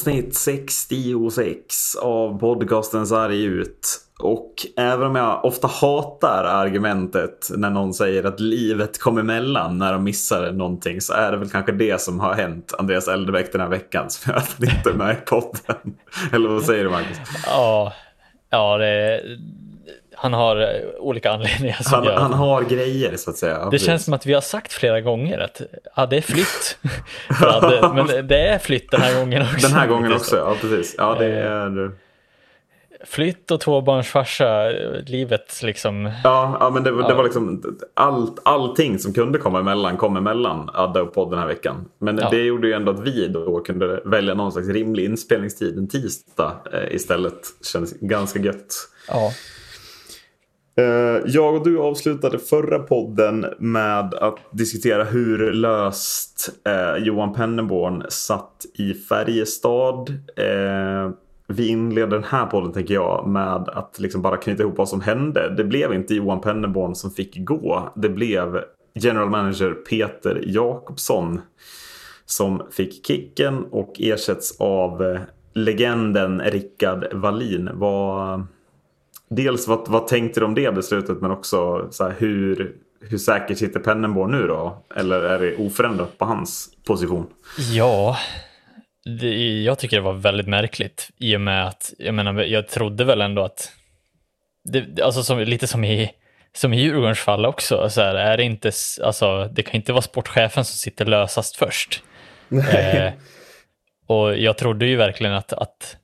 avsnitt 66 av podcasten Sarg ut. Och även om jag ofta hatar argumentet när någon säger att livet kom emellan när de missar någonting så är det väl kanske det som har hänt Andreas Eldebäck den här veckan som gör att han inte är med i podden. Eller vad säger du Marcus? Ja, ja det, han har eh, olika anledningar. Han, gör. han har grejer så att säga. det Precis. känns som att vi har sagt flera gånger att ja, det är flytt. ja, det, men det är flytt den här gången också. Den här gången också, så. ja precis. Ja, det Eh. är... Flytt och tvåbarnsfarsa, livet liksom. Ja, ja men det, det Ja. var liksom allt, allting som kunde komma emellan kom emellan Adda och podd den här veckan. Men Ja. det gjorde ju ändå att vi då kunde välja någon slags rimlig inspelningstid en tisdag eh, istället. Kändes ganska gött. Ja, Eh, Eh, jag och du avslutade förra podden med att diskutera hur löst eh, Johan Pennerborn satt i Färjestad. Eh, vi inleder den här podden tänker jag med att liksom bara knyta ihop vad som hände. Det blev inte Johan Pennerborn som fick gå. Det blev general manager Peter Jakobsson som fick kicken och ersätts av eh, legenden Rickard Wallin. Vad, dels vad, vad tänkte du om det beslutet men också så här, hur, hur säkert sitter Penneborn nu då? Eller är det oförändrat på hans position? ja det, jag tycker det var väldigt märkligt i och med att jag menar, jag trodde väl ändå att det, alltså som, lite som i som i Djurgårdens fall också, så här, är det inte, alltså, det kan inte vara sportchefen som sitter lösast först. Eh, och jag trodde ju verkligen att, att,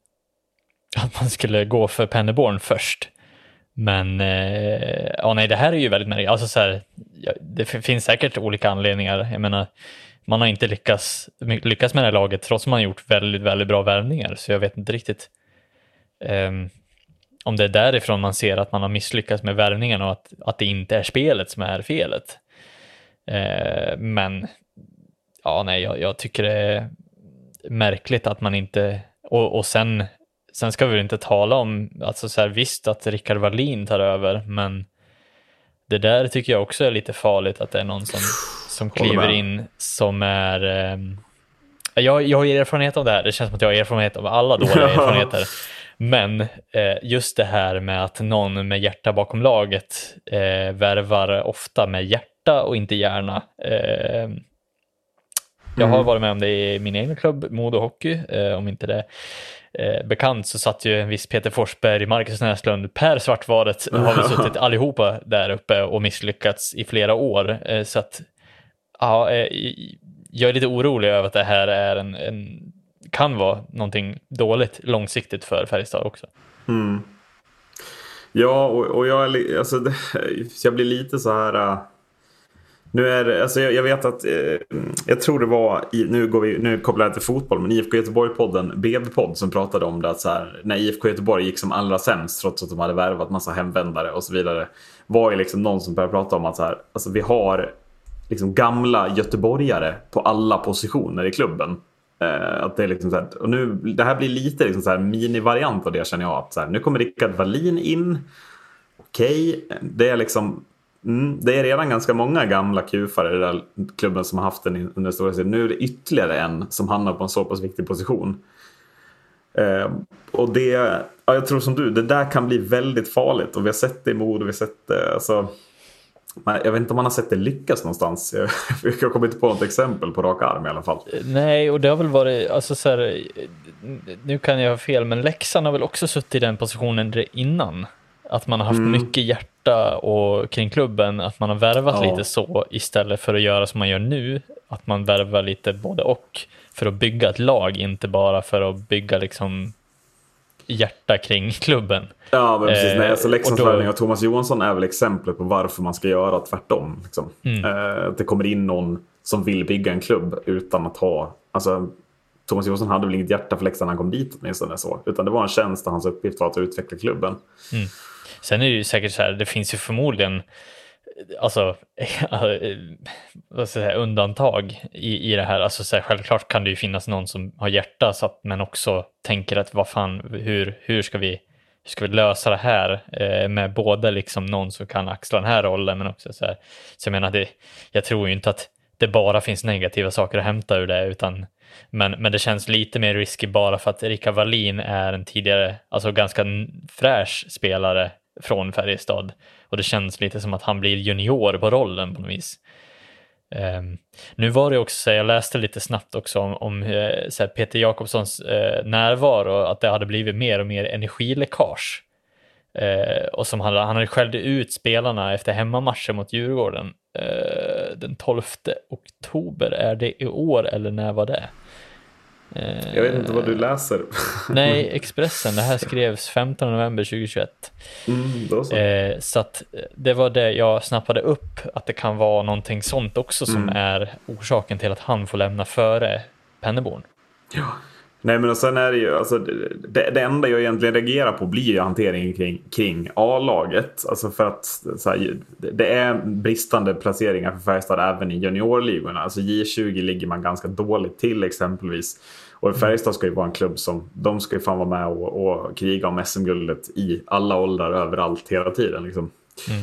att man skulle gå för Penneborn först. Men eh, ja, nej, det här är ju väldigt märkligt. Alltså, så här, det finns säkert olika anledningar. Jag menar, man har inte lyckats, lyckats med det här laget trots att man har gjort väldigt, väldigt bra värvningar. Så jag vet inte riktigt eh, om det är därifrån man ser att man har misslyckats med värvningarna och att, att det inte är spelet som är felet. Eh, men ja, nej, jag, jag tycker det är märkligt att man inte, och, och sen, sen ska vi inte tala om, alltså så här, visst att Rickard Wallin tar över, men det där tycker jag också är lite farligt att det är någon som, som kliver in som är ehm, jag, jag har erfarenhet av det här, det känns som att jag har erfarenhet av alla dåliga erfarenheter. Men eh, just det här med att någon med hjärta bakom laget eh, värvar ofta med hjärta och inte hjärna. Eh, jag har Mm. varit med om det i min egen klubb, Modo Hockey. Eh, om inte det eh, bekant så satt ju en viss Peter Forsberg, Marcus Näslund, Per Svartvaret har vi suttit allihopa där uppe och misslyckats i flera år. Eh, så att ja, eh, jag är lite orolig över att det här är en, en kan vara någonting dåligt långsiktigt för Färjestad också. Mm. Ja, och, och jag, alltså, det, jag blir lite så här... Nu är det, alltså jag, jag vet att, eh, jag tror det var, i, nu, går vi, nu kopplar jag till fotboll, men IFK Göteborg-podden, BB-podd, som pratade om det att så här, när IFK Göteborg gick som allra sämst, trots att de hade värvat massa hemvändare och så vidare, var ju liksom någon som började prata om att så här, alltså vi har liksom gamla göteborgare på alla positioner i klubben. Eh, att det, är liksom så här, och nu, det här blir lite liksom så här minivariant av det känner jag. Att så här, nu kommer Rickard Wallin in. Okej, det är liksom mm, det är redan ganska många gamla kufar i den där klubben som har haft den under stora tiden. Nu är det ytterligare en som hamnar på en så pass viktig position. Eh, och det, ja, jag tror som du, det där kan bli väldigt farligt. Och vi har sett det i Modo, vi har sett det, alltså, men jag vet inte om man har sett det lyckas någonstans. Jag, jag kommer inte på något exempel på rak arm i alla fall. Nej, och det har väl varit, alltså så här, nu kan jag ha fel, men Leksand har väl också suttit i den positionen innan. Att man har haft Mm. mycket hjärta och, kring klubben, att man har värvat Ja. lite så istället för att göra som man gör nu, att man värvar lite både och för att bygga ett lag, inte bara för att bygga liksom hjärta kring klubben. Ja, men precis. Eh, Nej, alltså Leksands och då- av Thomas Johansson är väl exemplet på varför man ska göra tvärtom. Liksom. Mm. Eh, det kommer in någon som vill bygga en klubb utan att ha... Alltså, Thomas Johansson hade väl inget hjärta för Leksand när han kom dit åtminstone så. Utan det var en tjänst där hans uppgift var att utveckla klubben. Sen är det ju säkert så här, det finns ju förmodligen alltså, vad ska jag säga, undantag i, i det här. Alltså, så här, självklart kan det ju finnas någon som har hjärta, så att, men också tänker att vad fan, hur, hur, ska, vi, hur ska vi lösa det här eh, med både liksom någon som kan axla den här rollen, men också så här. Så jag menar, det, jag tror ju inte att det bara finns negativa saker att hämta ur det, utan men, men det känns lite mer risky bara för att Rickard Wallin är en tidigare, alltså ganska fräsch spelare från Färjestad och det känns lite som att han blir junior på rollen på något vis. Um, nu var det också, jag läste lite snabbt också om, om uh, Peter Jakobssons uh, närvaro, att det hade blivit mer och mer energiläckage. Uh, och som han, han hade skällde ut spelarna efter hemmamatchen mot Djurgården. den 12 oktober, är det i år eller när var det? Jag vet inte vad du läser. Nej, Expressen. Det här skrevs 15 november 2021. Mm, så. Eh, så att det var det jag snappade upp, att det kan vara någonting sånt också som Mm. är orsaken till att han får lämna före Penneborn. Ja. Nej men och sen är det ju, alltså, det, det enda jag egentligen reagerar på blir ju hanteringen kring, kring A-laget. Alltså för att här, det- är bristande placeringar för Färjestad även i juniorligorna. Alltså J20 ligger man ganska dåligt till exempelvis. Och Färjestad ska ju vara en klubb som, de ska ju fan vara med och, och kriga om SM-guldet i alla åldrar, överallt, hela tiden. Liksom. Eh,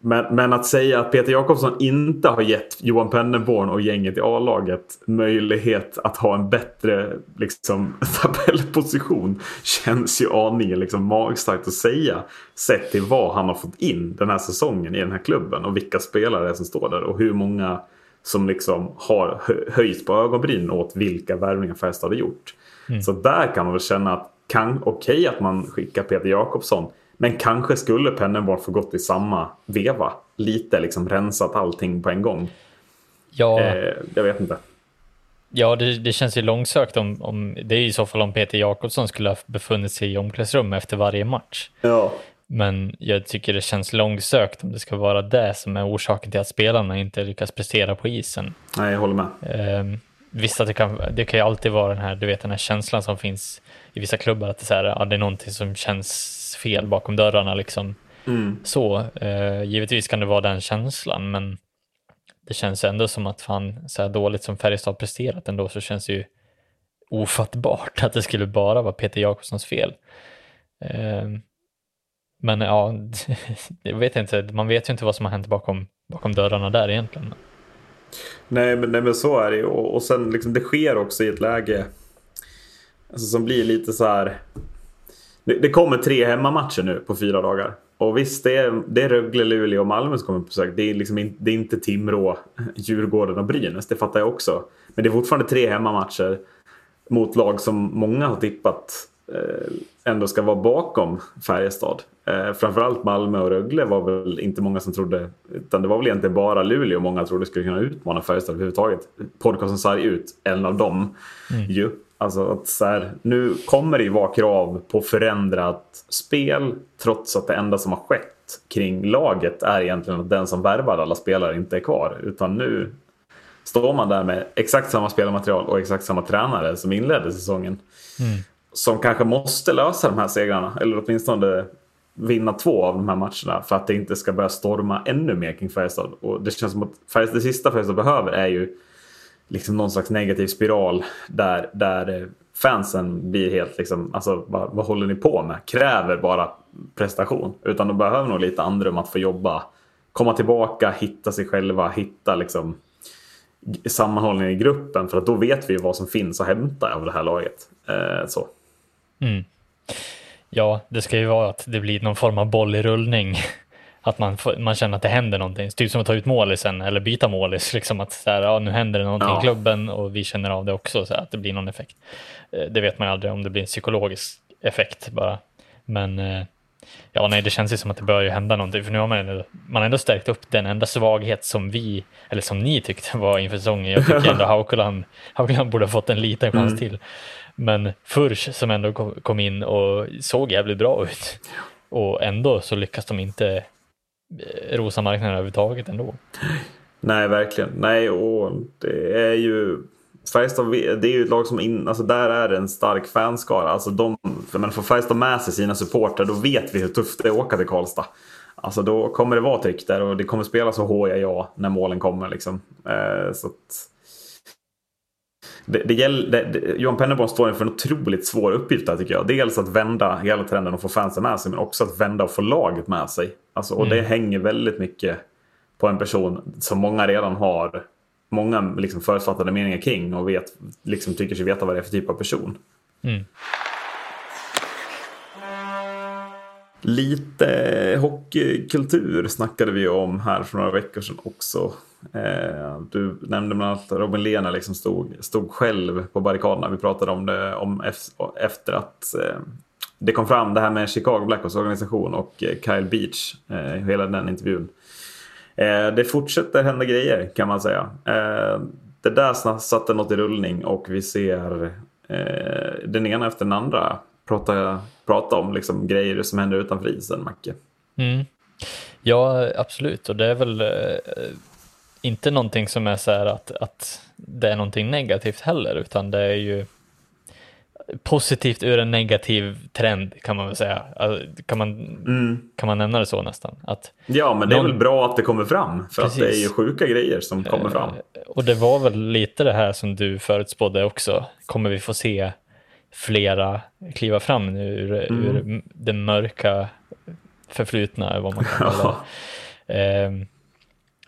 Men, men att säga att Peter Jakobsson inte har gett Johan Penneborn och gänget i A-laget möjlighet att ha en bättre liksom, tabellposition känns ju aningen liksom, magstarkt att säga. Sett till vad han har fått in den här säsongen i den här klubben och vilka spelare som står där och hur många som liksom har hö- höjts på ögonbrynen åt vilka värvningar Färjestad har gjort. Så där kan man väl känna att kan okej att man skickar Peter Jakobsson men kanske skulle Penneborn få gått i samma veva. Lite liksom rensat allting på en gång. Ja, Eh, jag vet inte. ja det, det känns ju långsökt om, om, det är i så fall om Peter Jakobsson skulle ha befunnit sig i omklädningsrum efter varje match. Ja. Men jag tycker det känns långsökt om det ska vara det som är orsaken till att spelarna inte lyckas prestera på isen. Nej, jag håller med. Eh, visst att det kan, det kan ju alltid vara den här, du vet den här känslan som finns i vissa klubbar att det är, så här, ja, det är någonting som känns fel bakom dörrarna liksom. Mm. Så, eh, givetvis kan det vara den känslan, men det känns ändå som att fan, så här dåligt som Färjestad presterat ändå så känns det ju ofattbart att det skulle bara vara Peter Jakobssons fel. Eh, men ja, jag vet inte, man vet ju inte vad som har hänt bakom, bakom dörrarna där egentligen. Nej, men, nej, men så är det ju. Och, och sen liksom, det sker också i ett läge alltså, som blir lite så här. Det, det kommer tre hemmamatcher nu på fyra dagar. Och visst, det är, det är Rögle, Luleå och Malmö som kommer på besök. Det är, liksom in, det är inte Timrå, Djurgården och Brynäs. Det fattar jag också. Men det är fortfarande tre hemmamatcher mot lag som många har tippat eh, ändå ska vara bakom Färjestad. Eh, framförallt Malmö och Rögle var väl inte många som trodde, utan det var väl egentligen bara Luleå många trodde skulle kunna utmana Färjestad överhuvudtaget. Podcasten sarg ut, en av dem. Ju. Alltså att så här, nu kommer det ju vara krav på förändrat spel trots att det enda som har skett kring laget är egentligen att den som värvar alla spelare inte är kvar. Utan nu står man där med exakt samma spelarmaterial och exakt samma tränare som inledde säsongen. Som kanske måste lösa de här segrarna, eller åtminstone vinna två av de här matcherna för att det inte ska börja storma ännu mer kring Färjestad. Och det känns som att Färjestad, det sista Färjestad behöver är ju liksom någon slags negativ spiral där, där fansen blir helt liksom, alltså vad, vad håller ni på med? Kräver bara prestation. Utan de behöver nog lite andrum att få jobba, komma tillbaka, hitta sig själva, hitta liksom sammanhållning i gruppen. För att då vet vi vad som finns att hämta av det här laget. Eh, så. Mm. Ja, det ska ju vara att det blir någon form av boll i rullning. Att man, man känner att det händer någonting. Typ som att ta ut målisen eller byta målis. Liksom att så här, ja, nu händer det någonting Ja. i klubben och vi känner av det också. Så här, att det blir någon effekt. Eh, Det vet man ju aldrig om det blir en psykologisk effekt bara. Men eh, ja, nej, det känns ju som att det börjar hända någonting. För nu har man, ändå, man har ändå stärkt upp den enda svaghet som vi, eller som ni tyckte var inför säsongen. Jag tycker ändå Haukeland, Haukeland borde ha fått en liten chans till. Men Furch som ändå kom, in och såg jävligt bra ut. Och ändå så lyckas de inte Eh, rosa marknaden överhuvudtaget ändå. Nej, verkligen. Nej, och det är ju... Färjestad, det är ju ett lag som in, alltså där är det en stark fanskara. Alltså de, för men får Färjestad med sig sina supportrar då vet vi hur tufft det är att åka till Karlstad. Alltså då kommer det vara tryck där och det kommer spelas så håja ja när målen kommer. Liksom. Eh, så att, det, det gäller, det, Johan Pennerborn står inför en otroligt svår uppgift där tycker jag. Dels att vända hela trenden och få fansen med sig men också att vända och få laget med sig. Alltså, och det hänger väldigt mycket på en person som många redan har många liksom förutfattade meningar kring och vet, liksom tycker sig veta vad det är för typ av person. Mm. Lite hockeykultur snackade vi om här för några veckor sedan också. Eh, du nämnde bland annat att Robin Lehner liksom stod, stod själv på barrikaderna. Vi pratade om det om efter att eh, det kom fram det här med Chicago Blackhawks organisation och eh, Kyle Beach. Eh, hela den intervjun. Eh, det fortsätter hända grejer kan man säga. Det där satte något i rullning och vi ser den ena efter den andra prata, prata om liksom grejer som händer utanför isen, Macke. Mm. Ja, absolut. Och det är väl inte någonting som är så här att, att det är någonting negativt heller, utan det är ju positivt ur en negativ trend kan man väl säga. Alltså, kan, man, mm. kan man nämna det så nästan? Att ja, men det är väl bra att det kommer fram, för Precis. att det är ju sjuka grejer som kommer eh, fram. Och det var väl lite det här som du förutspådde också. Kommer vi få se flera kliva fram nu ur, mm. ur det mörka förflutna, vad man kan kalla det. um,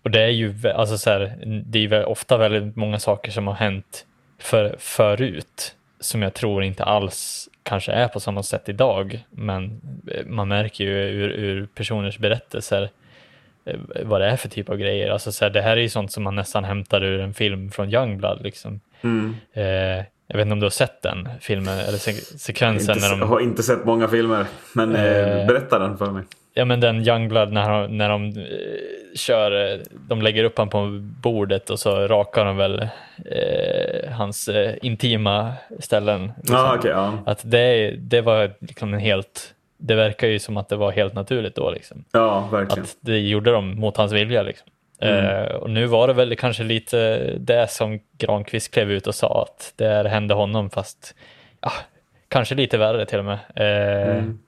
och det är ju alltså så här, det är ofta väldigt många saker som har hänt för, förut som jag tror inte alls kanske är på samma sätt idag. Men eh, man märker ju ur, ur personers berättelser eh, vad det är för typ av grejer. Alltså så här, det här är ju sånt som man nästan hämtar ur en film från Youngblood. Liksom. Mm. Eh, jag vet inte om du har sett den filmen eller sekvensen? Jag, när de... har inte sett många filmer, men eh, eh, berätta den för mig. Ja men den Youngblood när, när de kör, de lägger upp honom på bordet och så rakar de väl eh, hans eh, intima ställen. Liksom. Ah, okay, ja. Att det, det var liksom en helt, det verkar ju som att det var helt naturligt då liksom. Ja, verkligen. Att det gjorde de mot hans vilja liksom. Mm. Eh, och nu var det väl kanske lite det som Granqvist klev ut och sa att det hände honom fast ja, kanske lite värre till och med. Eh, mm.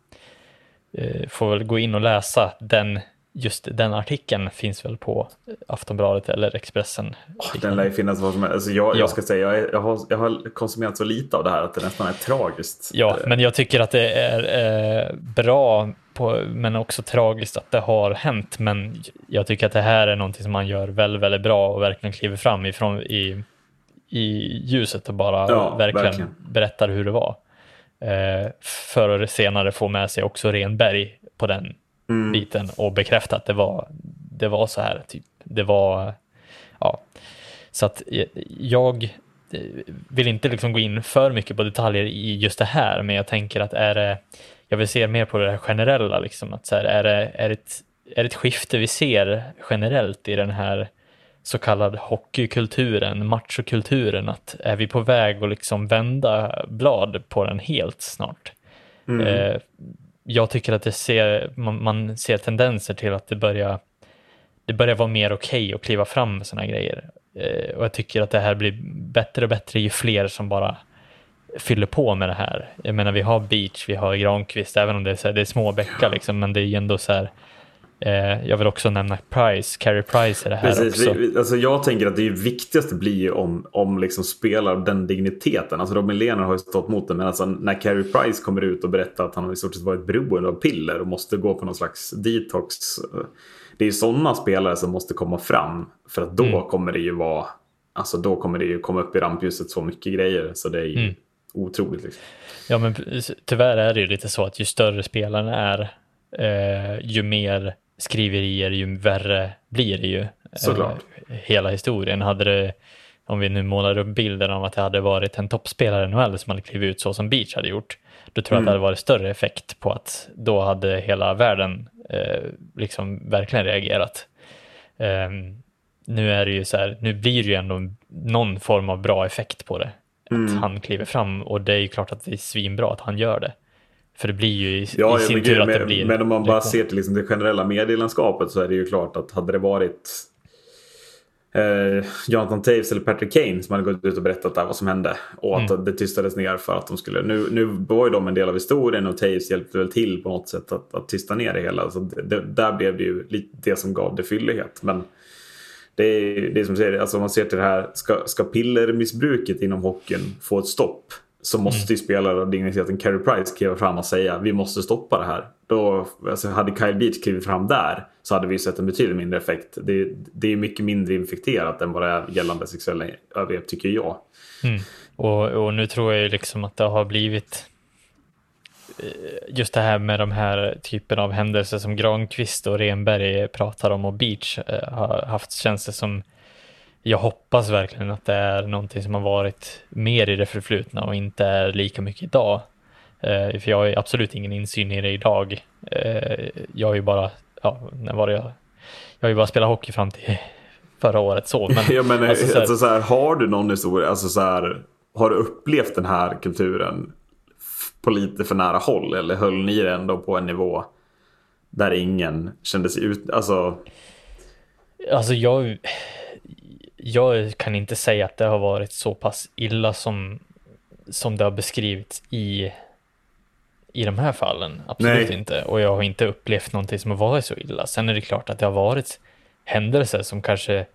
eh, får väl gå in och läsa den just den artikeln finns väl på Aftonbladet eller Expressen. Den lär ju finnas vad som helst. Alltså jag, ja. jag ska säga, jag, är, jag, har, jag har konsumerat så lite av det här att det nästan är tragiskt. Ja, men jag tycker att det är eh, bra, på, men också tragiskt att det har hänt. Men jag tycker att det här är någonting som man gör väldigt, väldigt bra och verkligen kliver fram ifrån i, i ljuset och bara ja, verkligen, verkligen, berättar hur det var. Eh, för att senare få med sig också Renberg på den mm. biten och bekräfta att det var, det var så här. Typ. Det var, ja. Så att jag vill inte liksom gå in för mycket på detaljer i just det här, men jag tänker att är det, jag vill se mer på det generella, liksom, att så här, är, det, är, det ett, är det ett skifte vi ser generellt i den här så kallad hockeykulturen, machokulturen, att är vi på väg att liksom vända blad på den helt snart? Mm. Eh, jag tycker att det ser, man, man, ser tendenser till att det börjar, det börjar vara mer okej okay att kliva fram med sådana grejer. Eh, och jag tycker att det här blir bättre och bättre ju fler som bara fyller på med det här. Jag menar, vi har Beach, vi har Granqvist, även om det är, så här, det är små bäckar liksom, men det är ju ändå så här, Eh, jag vill också nämna Price, Carey Price är det här Precis, också. Vi, alltså jag tänker att det viktigaste blir om, om liksom spelar den digniteten. Alltså Robin Lehner har ju stått mot det men alltså när Carey Price kommer ut och berättar att han har i stort sett varit beroende av piller och måste gå på någon slags detox. Det är ju sådana spelare som måste komma fram för att då mm. kommer det ju vara Alltså då kommer det ju komma upp i rampljuset så mycket grejer så det är ju mm. otroligt. Liksom. Ja men tyvärr är det ju lite så att ju större spelarna är eh, ju mer skriverier, ju värre blir det ju. Såklart. Hela historien. Hade det, om vi nu målar upp bilden av att det hade varit en toppspelare i NHL som hade klivit ut så som Beach hade gjort, då tror jag mm. att det mm. hade varit större effekt på att då hade hela världen eh, liksom verkligen reagerat. Eh, nu är det ju så här, nu blir det ju ändå någon form av bra effekt på det. Mm. Att han kliver fram och det är ju klart att det är svinbra att han gör det. För det blir ju i, ja, i sin tur att det blir... Men om man bara ser till liksom det generella medielandskapet så är det ju klart att hade det varit eh, Jonathan Taves eller Patrick Kane som hade gått ut och berättat där vad som hände. Och att mm. det tystades ner för att de skulle... Nu, nu var ju de en del av historien och Taves hjälpte väl till på något sätt att, att tysta ner det hela. Så det, där blev det ju lite det som gav det fyllighet. Men det är, det är som säger, alltså om man ser till det här, ska, ska pillermissbruket inom hockeyn få ett stopp så måste ju spelare av digniteten Carey Price kliva fram och säga vi måste stoppa det här. Då, alltså, hade Kyle Beach klivit fram där så hade vi sett en betydligt mindre effekt. Det, det är mycket mindre infekterat än vad det är gällande sexuella övergrepp tycker jag. Mm. Och, och nu tror jag ju liksom att det har blivit eh, just det här med de här typen av händelser som Granqvist och Renberg pratar om och Beach eh, har haft känns det som jag hoppas verkligen att det är någonting som har varit mer i det förflutna och inte är lika mycket idag. Eh, för jag har absolut ingen insyn i det idag. Eh, jag har ju bara, ja, när var det jag? Jag har ju bara spelat hockey fram till förra året så. Men, ja, men alltså, så här, alltså, så här, har du någon historia, alltså så här, har du upplevt den här kulturen på lite för nära håll eller höll ni det ändå på en nivå där ingen kände sig ut, alltså? Alltså jag jag kan inte säga att det har varit så pass illa som, som det har beskrivits i, i de här fallen. Absolut Nej. inte. Och jag har inte upplevt någonting som har varit så illa. Sen är det klart att det har varit händelser som kanske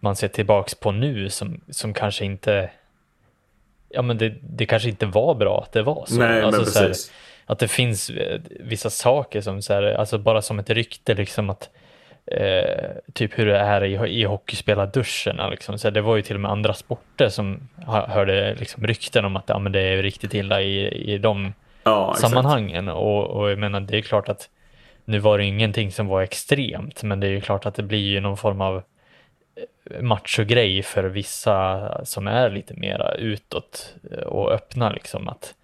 man ser tillbaks på nu som, som kanske inte ja men det, det kanske inte var bra att det var så. Nej, alltså. Så här, att det finns eh, vissa saker som så här, alltså bara som ett rykte liksom att eh, typ hur det är i, i hockeyspelarduschen. Liksom. Så det var ju till och med andra sporter som hörde liksom rykten om att ja, men det är riktigt illa i, i de ja, sammanhangen. Och, och jag menar, det är klart att nu var det ingenting som var extremt, men det är ju klart att det blir ju någon form av eh, machogrej för vissa som är lite mera utåt eh, och öppna liksom att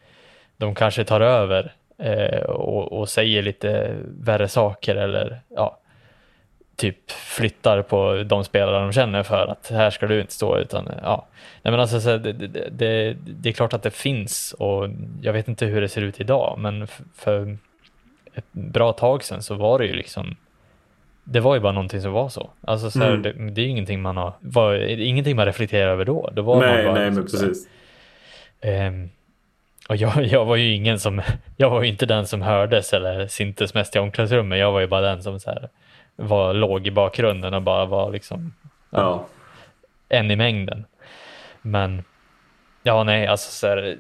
de kanske tar över eh, och, och, säger lite värre saker eller ja, typ flyttar på de spelare de känner för att här ska du inte stå utan ja. Nej, men alltså, det, det, det, det, är klart att det finns och jag vet inte hur det ser ut idag men för ett bra tag sedan så var det ju liksom det var ju bara någonting som var så. Alltså så här, mm. det, det, är ingenting man har, var, ingenting man reflekterar över då. Det var nej, bara, nej, liksom, men precis. Um, och jag, jag var ju ingen som, jag var ju inte den som hördes eller syntes mest i omklädningsrummet. Jag var ju bara den som så här, var låg i bakgrunden och bara var liksom ja. en i mängden. Men ja, nej, alltså så här,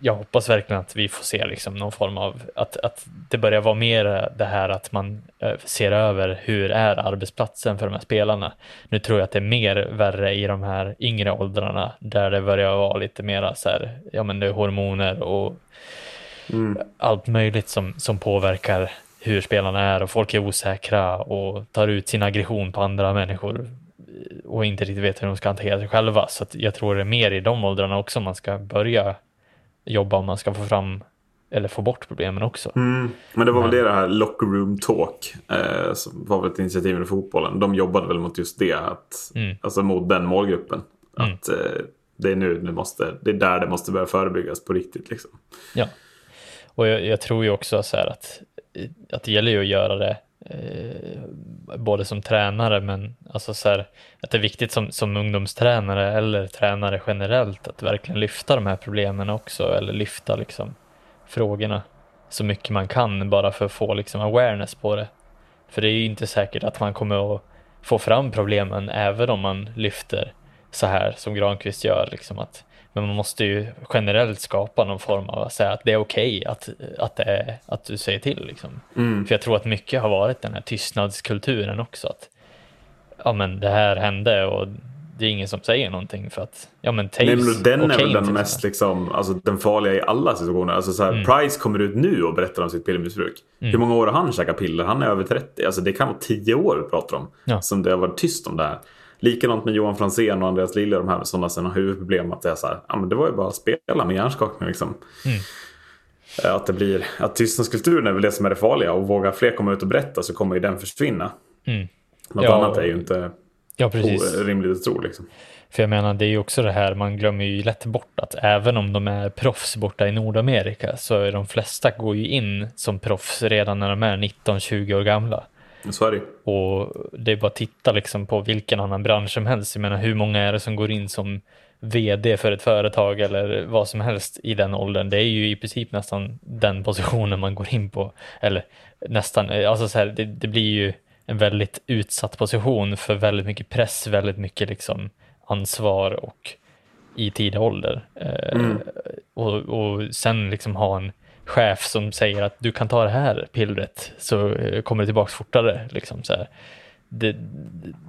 jag hoppas verkligen att vi får se liksom någon form av att, att det börjar vara mer det här att man eh, ser över hur är arbetsplatsen för de här spelarna. Nu tror jag att det är mer värre i de här yngre åldrarna där det börjar vara lite mera så här, ja men det är hormoner och mm. allt möjligt som, som påverkar hur spelarna är och folk är osäkra och tar ut sin aggression på andra människor och inte riktigt vet hur de ska hantera sig själva. Så jag tror det är mer i de åldrarna också man ska börja jobba om man ska få fram eller få bort problemen också. Mm. Men det var väl det, det här Locker Room Talk eh, som var väl ett initiativ i fotbollen. De jobbade väl mot just det, att, mm. alltså mot den målgruppen. Mm. Att eh, det är nu det måste, det är där det måste börja förebyggas på riktigt liksom. Ja, och jag, jag tror ju också så här att att det gäller ju att göra det eh, både som tränare men alltså så här, att det är viktigt som, som ungdomstränare eller tränare generellt att verkligen lyfta de här problemen också eller lyfta liksom frågorna så mycket man kan bara för att få liksom awareness på det. För det är ju inte säkert att man kommer att få fram problemen även om man lyfter så här som Granqvist gör, liksom att men man måste ju generellt skapa någon form av att säga att det är okej okay att, att, att du säger till. Liksom. Mm. För jag tror att mycket har varit den här tystnadskulturen också. Att, ja men det här hände och det är ingen som säger någonting för att ja men Nej, men den okay är väl den mest liksom, alltså den farliga i alla situationer. Alltså så här, mm. Price kommer ut nu och berättar om sitt pillermissbruk. Mm. Hur många år har han käkat piller? Han är över 30. Alltså det kan vara 10 år vi pratar om. Ja. Som det har varit tyst om det här. Likadant med Johan Franzén och Andreas Lilja, de här sådana har huvudproblem. Att det är så här, ja men det var ju bara att spela med hjärnskakning liksom. Mm. Eh, att det blir, att tystnadskulturen är väl det som är det farliga och vågar fler komma ut och berätta så kommer ju den försvinna. Mm. Något ja, annat är ju inte ja, rimligt att tro liksom. För jag menar, det är ju också det här, man glömmer ju lätt bort att även om de är proffs borta i Nordamerika så är de flesta går ju in som proffs redan när de är 19-20 år gamla. Så är det. Och det är bara att titta liksom på vilken annan bransch som helst. Jag menar hur många är det som går in som vd för ett företag eller vad som helst i den åldern. Det är ju i princip nästan den positionen man går in på. Eller nästan, alltså så här, det, det blir ju en väldigt utsatt position för väldigt mycket press, väldigt mycket liksom ansvar och i tidig ålder. Eh, mm. och, och sen liksom ha en chef som säger att du kan ta det här pillret så eh, kommer du tillbaka fortare. Liksom, så. Det,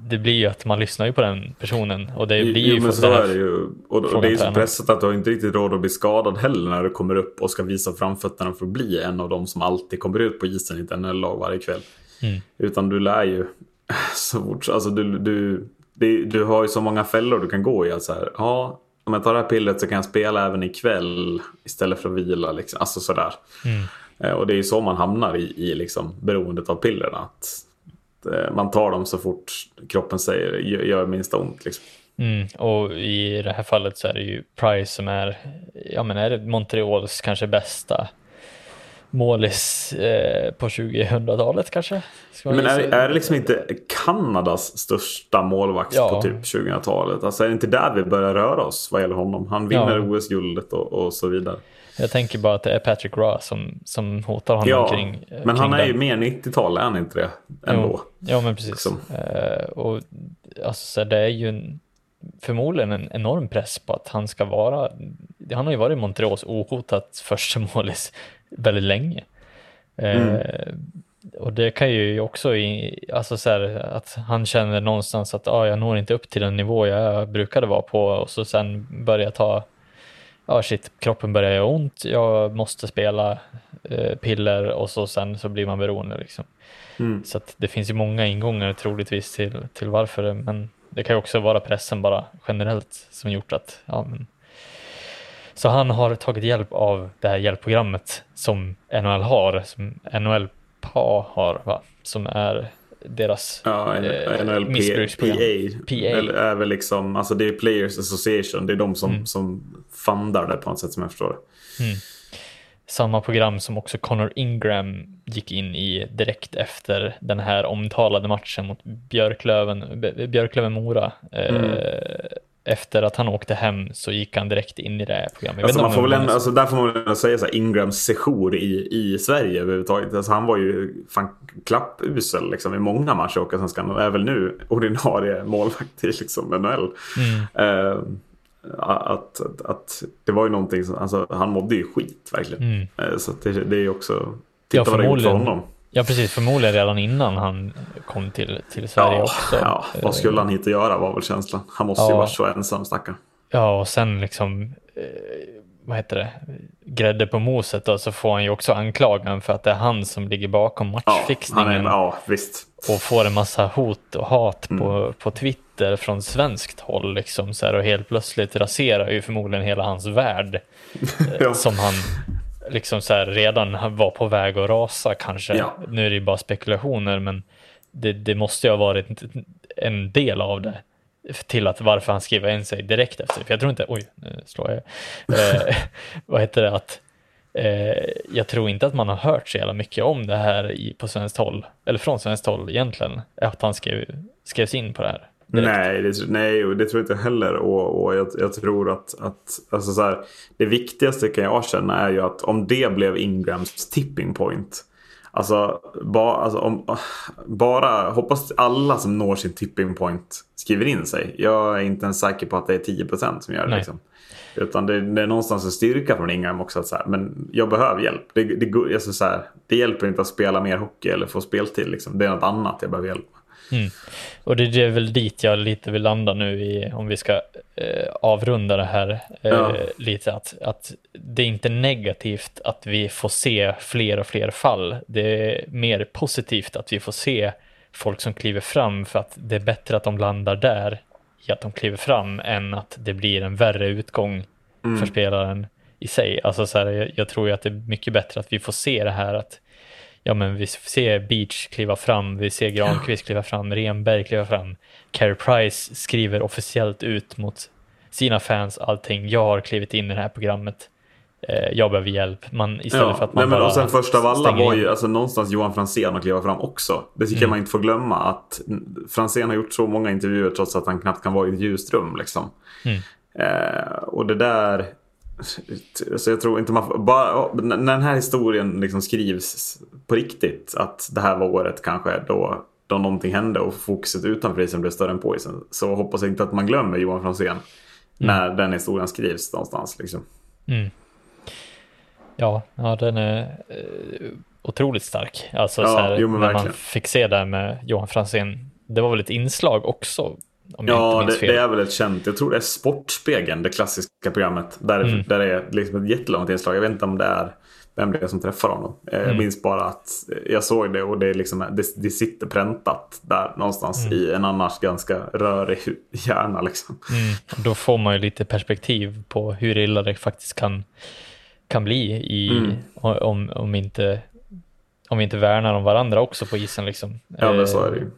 det, blir ju att man lyssnar ju på den personen och det blir jo, ju men så är det ju. Och, och det är ju så pressat att du har inte riktigt råd att bli skadad heller när du kommer upp och ska visa framfötterna för att bli en av dem som alltid kommer ut på isen i ett NHL-lag varje kväll. Mm. Utan du lär ju så fort, alltså du, du, du, du har ju så många fällor du kan gå i. Alltså här, ja, om jag tar det här pillret så kan jag spela även ikväll istället för att vila. Liksom. Alltså sådär. Mm. Eh, och det är ju så man hamnar i, i liksom, beroendet av pillerna. Att, eh, man tar dem så fort kroppen säger gör, gör minsta ont. Liksom. Mm, och i det här fallet så är det ju Price som är, ja men är det Montreals kanske bästa målis eh, på 2000-talet kanske. Men är, är det liksom inte Kanadas största målvakt ja. på typ 2000-talet? Alltså är det inte där vi börjar röra oss vad gäller honom? Han vinner ja. OS-guldet och, och, så vidare. Jag tänker bara att det är Patrick Raw som, som hotar honom ja, kring men kring han är den. ju mer 90-tal, är han inte det? Ändå. Jo, ja, men precis. Liksom. Uh, och alltså, det är ju en, förmodligen en enorm press på att han ska vara, han har ju varit Montreals ohotat första målis väldigt länge. Mm. Eh, och det kan ju också, i, alltså så här, att han känner någonstans att ah, jag når inte upp till den nivå jag brukade vara på och så sen börjar ta, ja ah, shit, kroppen börjar göra ont, jag måste spela eh, piller och så sen så blir man beroende liksom. Mm. Så att det finns ju många ingångar troligtvis till, till varför, men det kan ju också vara pressen bara generellt som gjort att ja, men så han har tagit hjälp av det här hjälpprogrammet som NHL har, som NHL PA har, va? som är deras ja, eh, NLPA. PA. Eller är väl liksom, alltså det är Players Association, det är de som, mm. som fundar det på något sätt som jag förstår det. Mm. Samma program som också Connor Ingram gick in i direkt efter den här omtalade matchen mot Björklöven, Björklöven-Mora. Mm. Eh, efter att han åkte hem så gick han direkt in i det här programmet. Alltså man får väl ändå, alltså där får man väl säga så här, Ingrams sejour i, i Sverige överhuvudtaget. Alltså han var ju fan klappusel liksom, i många matcher och sen är väl nu ordinarie målvakt i liksom, NHL. Mm. Uh, att, att, att, det var ju någonting som, alltså han mådde ju skit verkligen. Mm. Uh, så det, det är ju också, titta ja, vad det gjort för honom. Ja, precis. Förmodligen redan innan han kom till, till Sverige ja, också. Ja, vad skulle han och göra var väl känslan. Han måste ja. ju vara så ensam stackarn. Ja, och sen liksom, eh, vad heter det, grädde på moset då, så får han ju också anklagan för att det är han som ligger bakom matchfixningen. Ja, är, ja visst. Och får en massa hot och hat mm. på, på Twitter från svenskt håll liksom så här, och helt plötsligt raserar ju förmodligen hela hans värld. ja. Som han liksom så här, redan var på väg att rasa kanske. Ja. Nu är det ju bara spekulationer, men det, det måste ju ha varit en del av det till att varför han skrev in sig direkt efter. För jag tror inte, oj, nu slår jag. Eh, vad heter det, att eh, jag tror inte att man har hört så jävla mycket om det här i, på svenskt håll, eller från svenskt håll egentligen, att han skrev, skrevs in på det här. Nej det, nej, det tror jag inte heller. Och, och jag, jag, tror att, att alltså så här, det viktigaste kan jag känna är ju att om det blev Ingrams tipping point. Alltså, ba, alltså om, bara hoppas alla som når sin tipping point skriver in sig. Jag är inte ens säker på att det är 10% som gör det. Liksom. Utan det, det, är någonstans en styrka från Ingram också. Att så här, men jag behöver hjälp. Det, det, alltså så här, det hjälper inte att spela mer hockey eller få speltid. Liksom. Det är något annat jag behöver hjälp med. Mm. Och det är väl dit jag lite vill landa nu i, om vi ska eh, avrunda det här eh, ja. lite, att, att det är inte negativt att vi får se fler och fler fall. Det är mer positivt att vi får se folk som kliver fram för att det är bättre att de landar där i att de kliver fram än att det blir en värre utgång mm. för spelaren i sig. Alltså så här, jag, jag tror ju att det är mycket bättre att vi får se det här att ja men vi ser Beach kliva fram, vi ser Granqvist kliva fram, Renberg kliva fram, Carey Price skriver officiellt ut mot sina fans allting, jag har klivit in i det här programmet, eh, jag behöver hjälp. Man, istället ja, för att man nej, men bara och sen första av alla var ju alltså, någonstans Johan Franzén att kliva fram också. Det tycker mm. man inte får glömma att Franzén har gjort så många intervjuer trots att han knappt kan vara i ett ljust rum. Liksom. Mm. Eh, och det där så jag tror inte man bara, när den här historien liksom skrivs på riktigt att det här var året kanske då, då någonting hände och fokuset utanför isen blev större än på isen. Så hoppas jag inte att man glömmer Johan Franzén. när den historien skrivs någonstans. Liksom. Mm. Ja, ja, den är eh, otroligt stark. Alltså, Ja, här, jo, när man verkligen. fick se det här med Johan Franzén. Det var väl ett inslag också, Ja, det, det är väl ett känt. Jag tror det är Sportspegeln, det klassiska programmet. Där, Mm. där det är liksom ett jättelångt inslag. Jag vet inte om det är vem det är som träffar honom. Eh, Mm. Jag minns bara att jag såg det och det, är liksom, det, det sitter präntat där någonstans Mm. i en annars ganska rörig hjärna. Liksom. Mm. Då får man ju lite perspektiv på hur illa det faktiskt kan, kan bli i, Mm. om, om, inte, om vi inte värnar om varandra också på isen. Liksom. Ja, men så är det Eh, ju.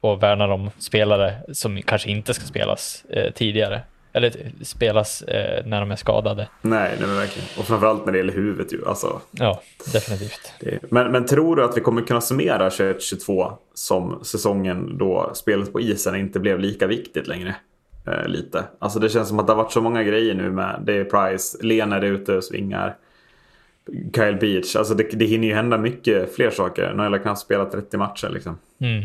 Och värnar om spelare som kanske inte ska spelas eh, tidigare. Eller spelas eh, när de är skadade. Nej, nej men verkligen. Och framförallt när det gäller huvudet ju. Alltså, Ja, definitivt. det, men, men tror du att vi kommer kunna summera 21-22 som säsongen då spelet på isen inte blev lika viktigt längre? Eh, lite. Alltså det känns som att det har varit så många grejer nu med det är Price, Lena är ute och svingar. Kyle Beach, alltså det, det hinner ju hända mycket fler saker. Noel har knappt spelat 30 matcher liksom. Mm.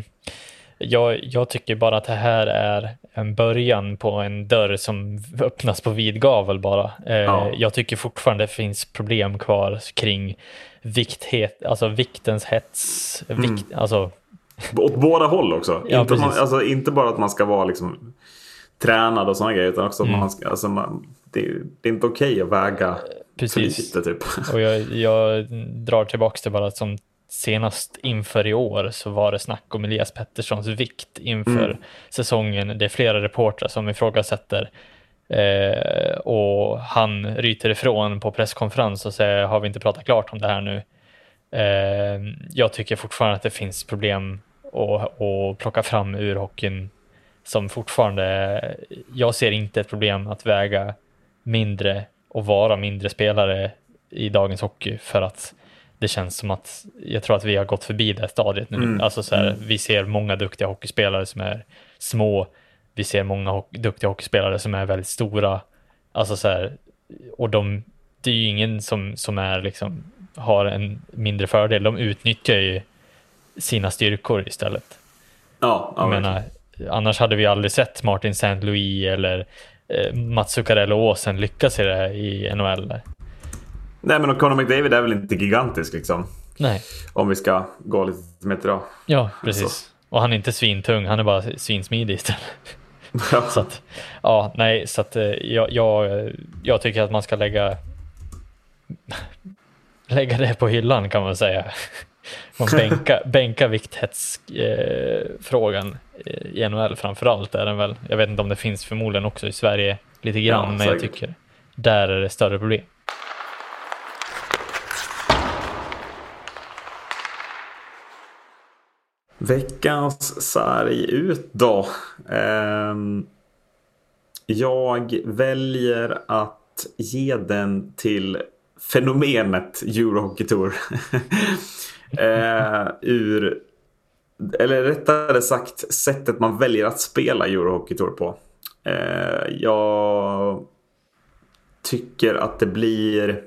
Jag, jag tycker bara att det här är en början på en dörr som öppnas på vid gavel bara. Eh, Ja. Jag tycker fortfarande det finns problem kvar kring vikthet, alltså viktens hets. Vikt, alltså, Åt båda håll också. Ja, inte, man, alltså, inte bara att man ska vara liksom tränad och sådana grejer. Utan också att Mm. man ska, alltså, man, det, det är inte okej att väga för precis. lite typ. Och jag, jag drar tillbaka till bara som senast inför i år så var det snack om Elias Petterssons vikt inför Mm. säsongen. Det är flera reportrar som ifrågasätter eh, och han ryter ifrån på presskonferens och säger har vi inte pratat klart om det här nu? Eh, jag tycker fortfarande att det finns problem att, att plocka fram ur hockeyn som fortfarande, jag ser inte ett problem att väga mindre och vara mindre spelare i dagens hockey för att det känns som att jag tror att vi har gått förbi det stadiet nu. Mm. Alltså så här, Mm. Vi ser många duktiga hockeyspelare som är små. Vi ser många ho- duktiga hockeyspelare som är väldigt stora. Alltså så här, och de, det är ju ingen som, som är liksom, har en mindre fördel. De utnyttjar ju sina styrkor istället. Ja, ja Jag menar, annars hade vi aldrig sett Martin St. Louis eller eh, Mats Zuccarello Åsen lyckas i det här i NHL. Nej men och Conor McDavid är väl inte gigantisk liksom. Nej, Om vi ska gå lite mer till då. ja precis. Alltså. Och han är inte svintung, han är bara svinsmidig istället. Ja. Så att, ja, nej, så att eh, jag, jag, jag tycker att man ska lägga lägga det på hyllan kan man säga. Man bänka, bänka vikthetsfrågan eh, i NHL framför allt är den väl. Jag vet inte om det finns förmodligen också i Sverige lite grann, Ja, men jag tycker där är det större problem. Veckans sarg ut då. Ehm, jag väljer att ge den till fenomenet Eurohockey Tour. Eh, ur, eller rättare sagt sättet man väljer att spela Eurohockey Tour på. Eh, jag tycker att det blir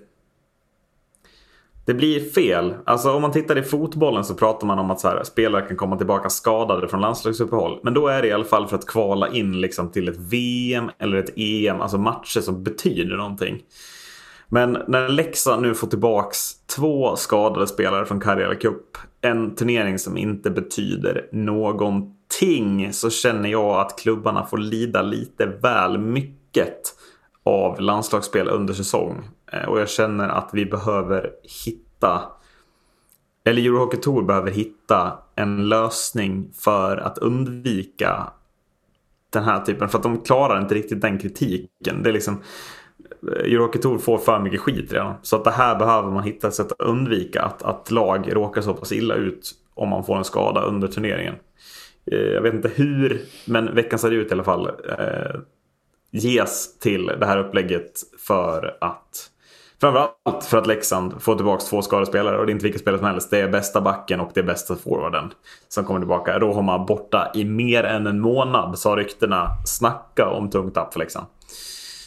det blir fel. Alltså om man tittar i fotbollen så pratar man om att så här, spelare kan komma tillbaka skadade från landslagsuppehåll. Men då är det i alla fall för att kvala in liksom till ett VM eller ett EM. Alltså matcher som betyder någonting. Men när Leksand nu får tillbaks två skadade spelare från Karjala Cup. En turnering som inte betyder någonting. Så känner jag att klubbarna får lida lite väl mycket av landslagsspel under säsong. Eh, och jag känner att vi behöver hitta eller Eurohockey Tour behöver hitta en lösning för att undvika den här typen. För att de klarar inte riktigt den kritiken. Det är liksom eh, Eurohockey Tour får för mycket skit redan. Så att det här behöver man hitta ett sätt att undvika att, att lag råkar så pass illa ut om man får en skada under turneringen. Eh, jag vet inte hur, men veckan ser ut i alla fall. Eh, ges till det här upplägget för att Framförallt för att Leksand får tillbaka två skadespelare och det är inte vilka spelare som helst. Det är bästa backen och det är bästa forwarden som kommer tillbaka. Rohoma borta i mer än en månad sa ryktena. Snacka om tungt tapp för Leksand.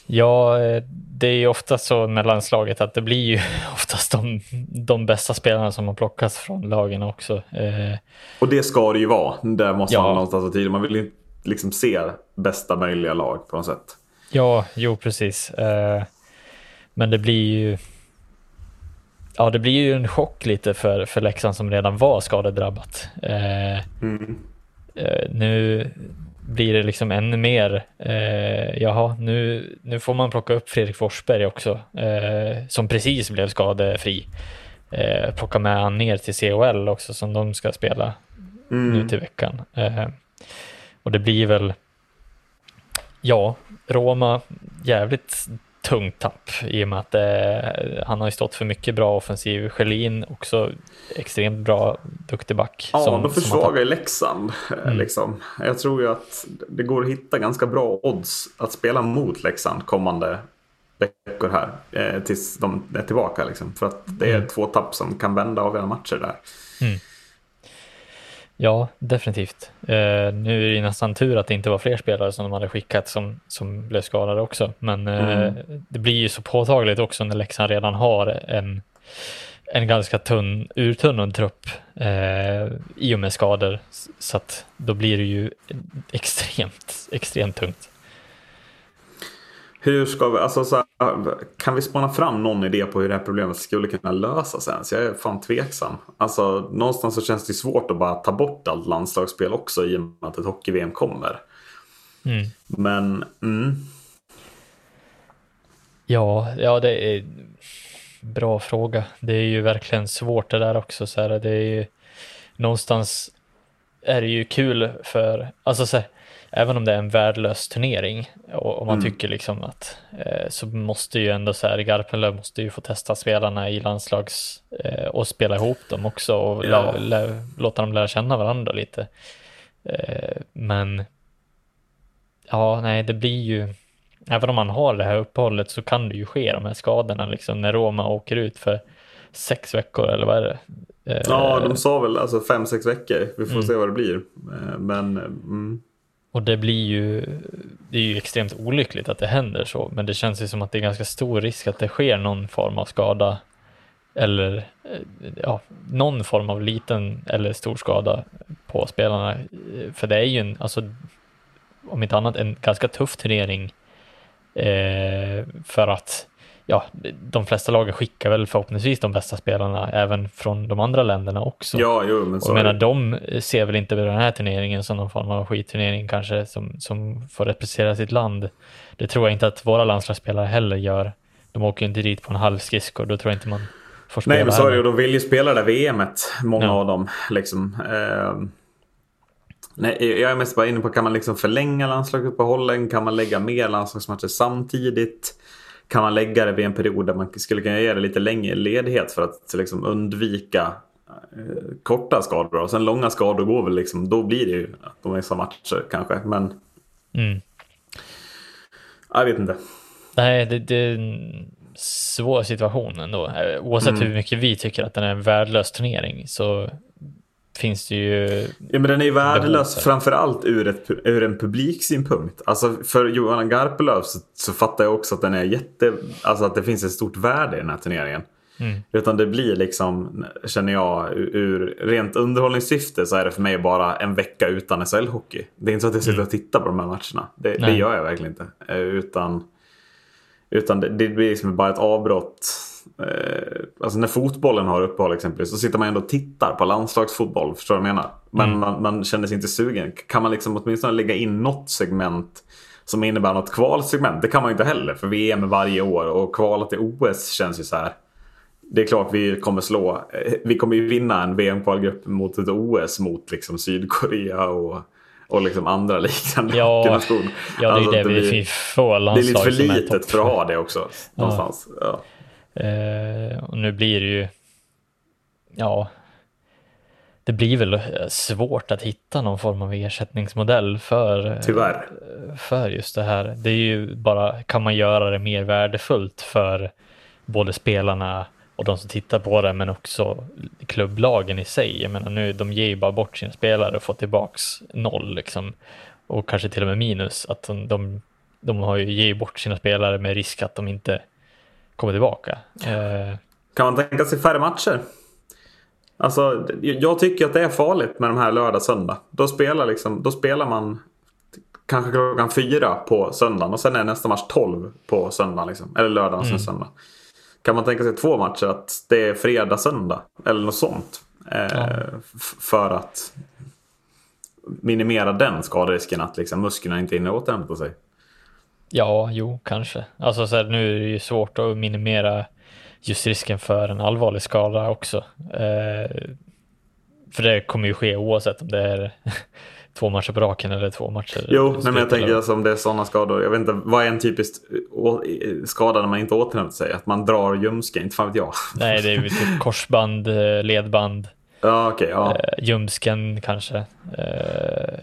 Ja, eh, det är ju ofta så med landslaget att det blir ju oftast de, de bästa spelarna som har plockats från lagen också. Eh, Och det ska det ju vara. Där måste Ja. man någonstans ha tid. Man vill ju liksom se bästa möjliga lag på något sätt. Ja, jo precis. Men det blir ju Ja, det blir ju en chock lite för, för Leksand som redan var skadedrabbat. Eh, mm. eh, nu blir det liksom ännu mer, eh, jaha, nu, nu får man plocka upp Fredrik Forsberg också, eh, som precis blev skadefri. Eh, plocka med han ner till CHL också som de ska spela mm. nu till veckan. Eh, och det blir väl, ja, Roma jävligt tungt tapp i och med att eh, han har ju stått för mycket bra offensiv. Schelin också extremt bra, duktig back. Ja, som, då försvagar ju Leksand. Eh, mm. Liksom. Jag tror ju att det går att hitta ganska bra odds att spela mot Leksand kommande veckor här. Eh, tills de är tillbaka. Liksom. För att det är mm. två tapp som kan vända avgörande matcher där. Mm. Ja, definitivt. Eh, nu är det nästan tur att det inte var fler spelare som de hade skickat som, som blev skadade också. Men eh, mm. det blir ju så påtagligt också när Leksand redan har en, en ganska tunn, urtunnad trupp eh, i och med skador. Så att då blir det ju extremt, extremt tungt. Hur ska vi, alltså så här, kan vi spana fram någon idé på hur det här problemet skulle kunna lösas ens? Jag är fan tveksam. Alltså någonstans så känns det svårt att bara ta bort allt landslagsspel också i och med att ett hockey-VM kommer. Mm. Men, mm. Ja, ja det är bra fråga. Det är ju verkligen svårt det där också. Så här, det är ju, någonstans är det ju kul för, alltså så här, även om det är en värdelös turnering och, och man mm. tycker liksom att eh, så måste ju ändå så här, Garpenlöv måste ju få testa spelarna i landslags eh, och spela ihop dem också och ja. lä, lä, låta dem lära känna varandra lite. Eh, men ja, nej, det blir ju, även om man har det här uppehållet så kan det ju ske de här skadorna liksom när Roma åker ut för sex veckor eller vad är det? Ja, de sa väl alltså fem, sex veckor. Vi får mm. se vad det blir. Eh, men mm. Och det blir ju, det är ju extremt olyckligt att det händer så, men det känns ju som att det är ganska stor risk att det sker någon form av skada eller eh, ja, någon form av liten eller stor skada på spelarna. Eh, för det är ju en, alltså, om inte annat, en ganska tuff turnering eh, för att ja, de flesta lagen skickar väl förhoppningsvis de bästa spelarna även från de andra länderna också. Ja, jo, men så och jag menar, de ser väl inte den här turneringen som någon form av skitturnering kanske som, som får representera sitt land. Det tror jag inte att våra landslagsspelare heller gör. De åker ju inte dit på en halv skridsko, då tror jag inte man får spela. Nej, men så är det. De vill ju spela det VMet, många ja. av dem. Liksom. Eh, nej, jag är mest bara inne på, kan man liksom förlänga landslagsuppehållen? Kan man lägga mer landslagsmatcher samtidigt? Kan man lägga det vid en period där man skulle kunna ge det lite längre ledighet för att liksom undvika eh, korta skador. Och sen långa skador går väl liksom, då blir det ju att de missar matcher kanske. Men mm. jag vet inte. Nej, det, det är en svår situation ändå. Eh, oavsett mm. hur mycket vi tycker att den är en värdelös turnering så finns det ju... Ja men den är värdelös framförallt ur, ett, ur en publiksynpunkt. Alltså för Johan Garpenlöv så, så, fattar jag också att den är jätte... Alltså att det finns ett stort värde i den här turneringen. Mm. Utan det blir liksom, känner jag, ur, rent underhållningssyfte så är det för mig bara en vecka utan SHL-hockey. Det är inte så att jag sitter mm. och tittar på de här matcherna. Det, det gör jag verkligen inte. Eh, utan, utan det, det blir liksom bara ett avbrott alltså när fotbollen har uppehåll exempelvis så sitter man ändå och tittar på landslagsfotboll. Förstår du vad jag menar? Men mm. man, man känner sig inte sugen. Kan man liksom åtminstone lägga in något segment som innebär något kvalsegment? Det kan man inte heller för VM är varje år och kvalet till OS känns ju så här. Det är klart vi kommer slå. Eh, vi kommer ju vinna en VM-kvalgrupp mot ett OS mot liksom Sydkorea och och liksom andra liknande ja, nationer. Ja, det är alltså, det, det vi får landslag Det är lite för litet för att ha det också. Någonstans. Ja. Ja. Eh, och nu blir det ju, ja, det blir väl svårt att hitta någon form av ersättningsmodell för, Tyvärr. för just det här. Det är ju bara, kan man göra det mer värdefullt för både spelarna och de som tittar på det, men också klubblagen i sig. Jag menar nu, de ger ju bara bort sina spelare och får tillbaks noll liksom. Och kanske till och med minus. Att de, de, de har ju, ger ju bort sina spelare med risk att de inte kommer tillbaka. Eh, kan man tänka sig färre matcher? Alltså, jag tycker att det är farligt med de här lördag söndag. Då spelar, liksom, då spelar man kanske klockan fyra på söndagen och sen är nästa match 12 på söndagen. Liksom. Eller lördag och sen söndag. Kan man tänka sig två matcher att det är fredag, söndag eller något sånt. Eh, Ja. För att minimera den skaderisken att liksom, musklerna inte hinner återhämta sig. Ja, jo, kanske. Alltså så här, nu är det ju svårt att minimera just risken för en allvarlig skada också. Eh, för det kommer ju ske oavsett om det är två matcher på raken eller två matcher. Jo, nej, men jag tänker alltså, om det är sådana skador. Jag vet inte, vad är en typisk skada när man inte återhämtar sig? Att man drar ljumsken, inte fan vet jag. Nej, det är ju typ korsband, eh, ledband, Ja, okej. ja. eh, ljumsken kanske. Eh,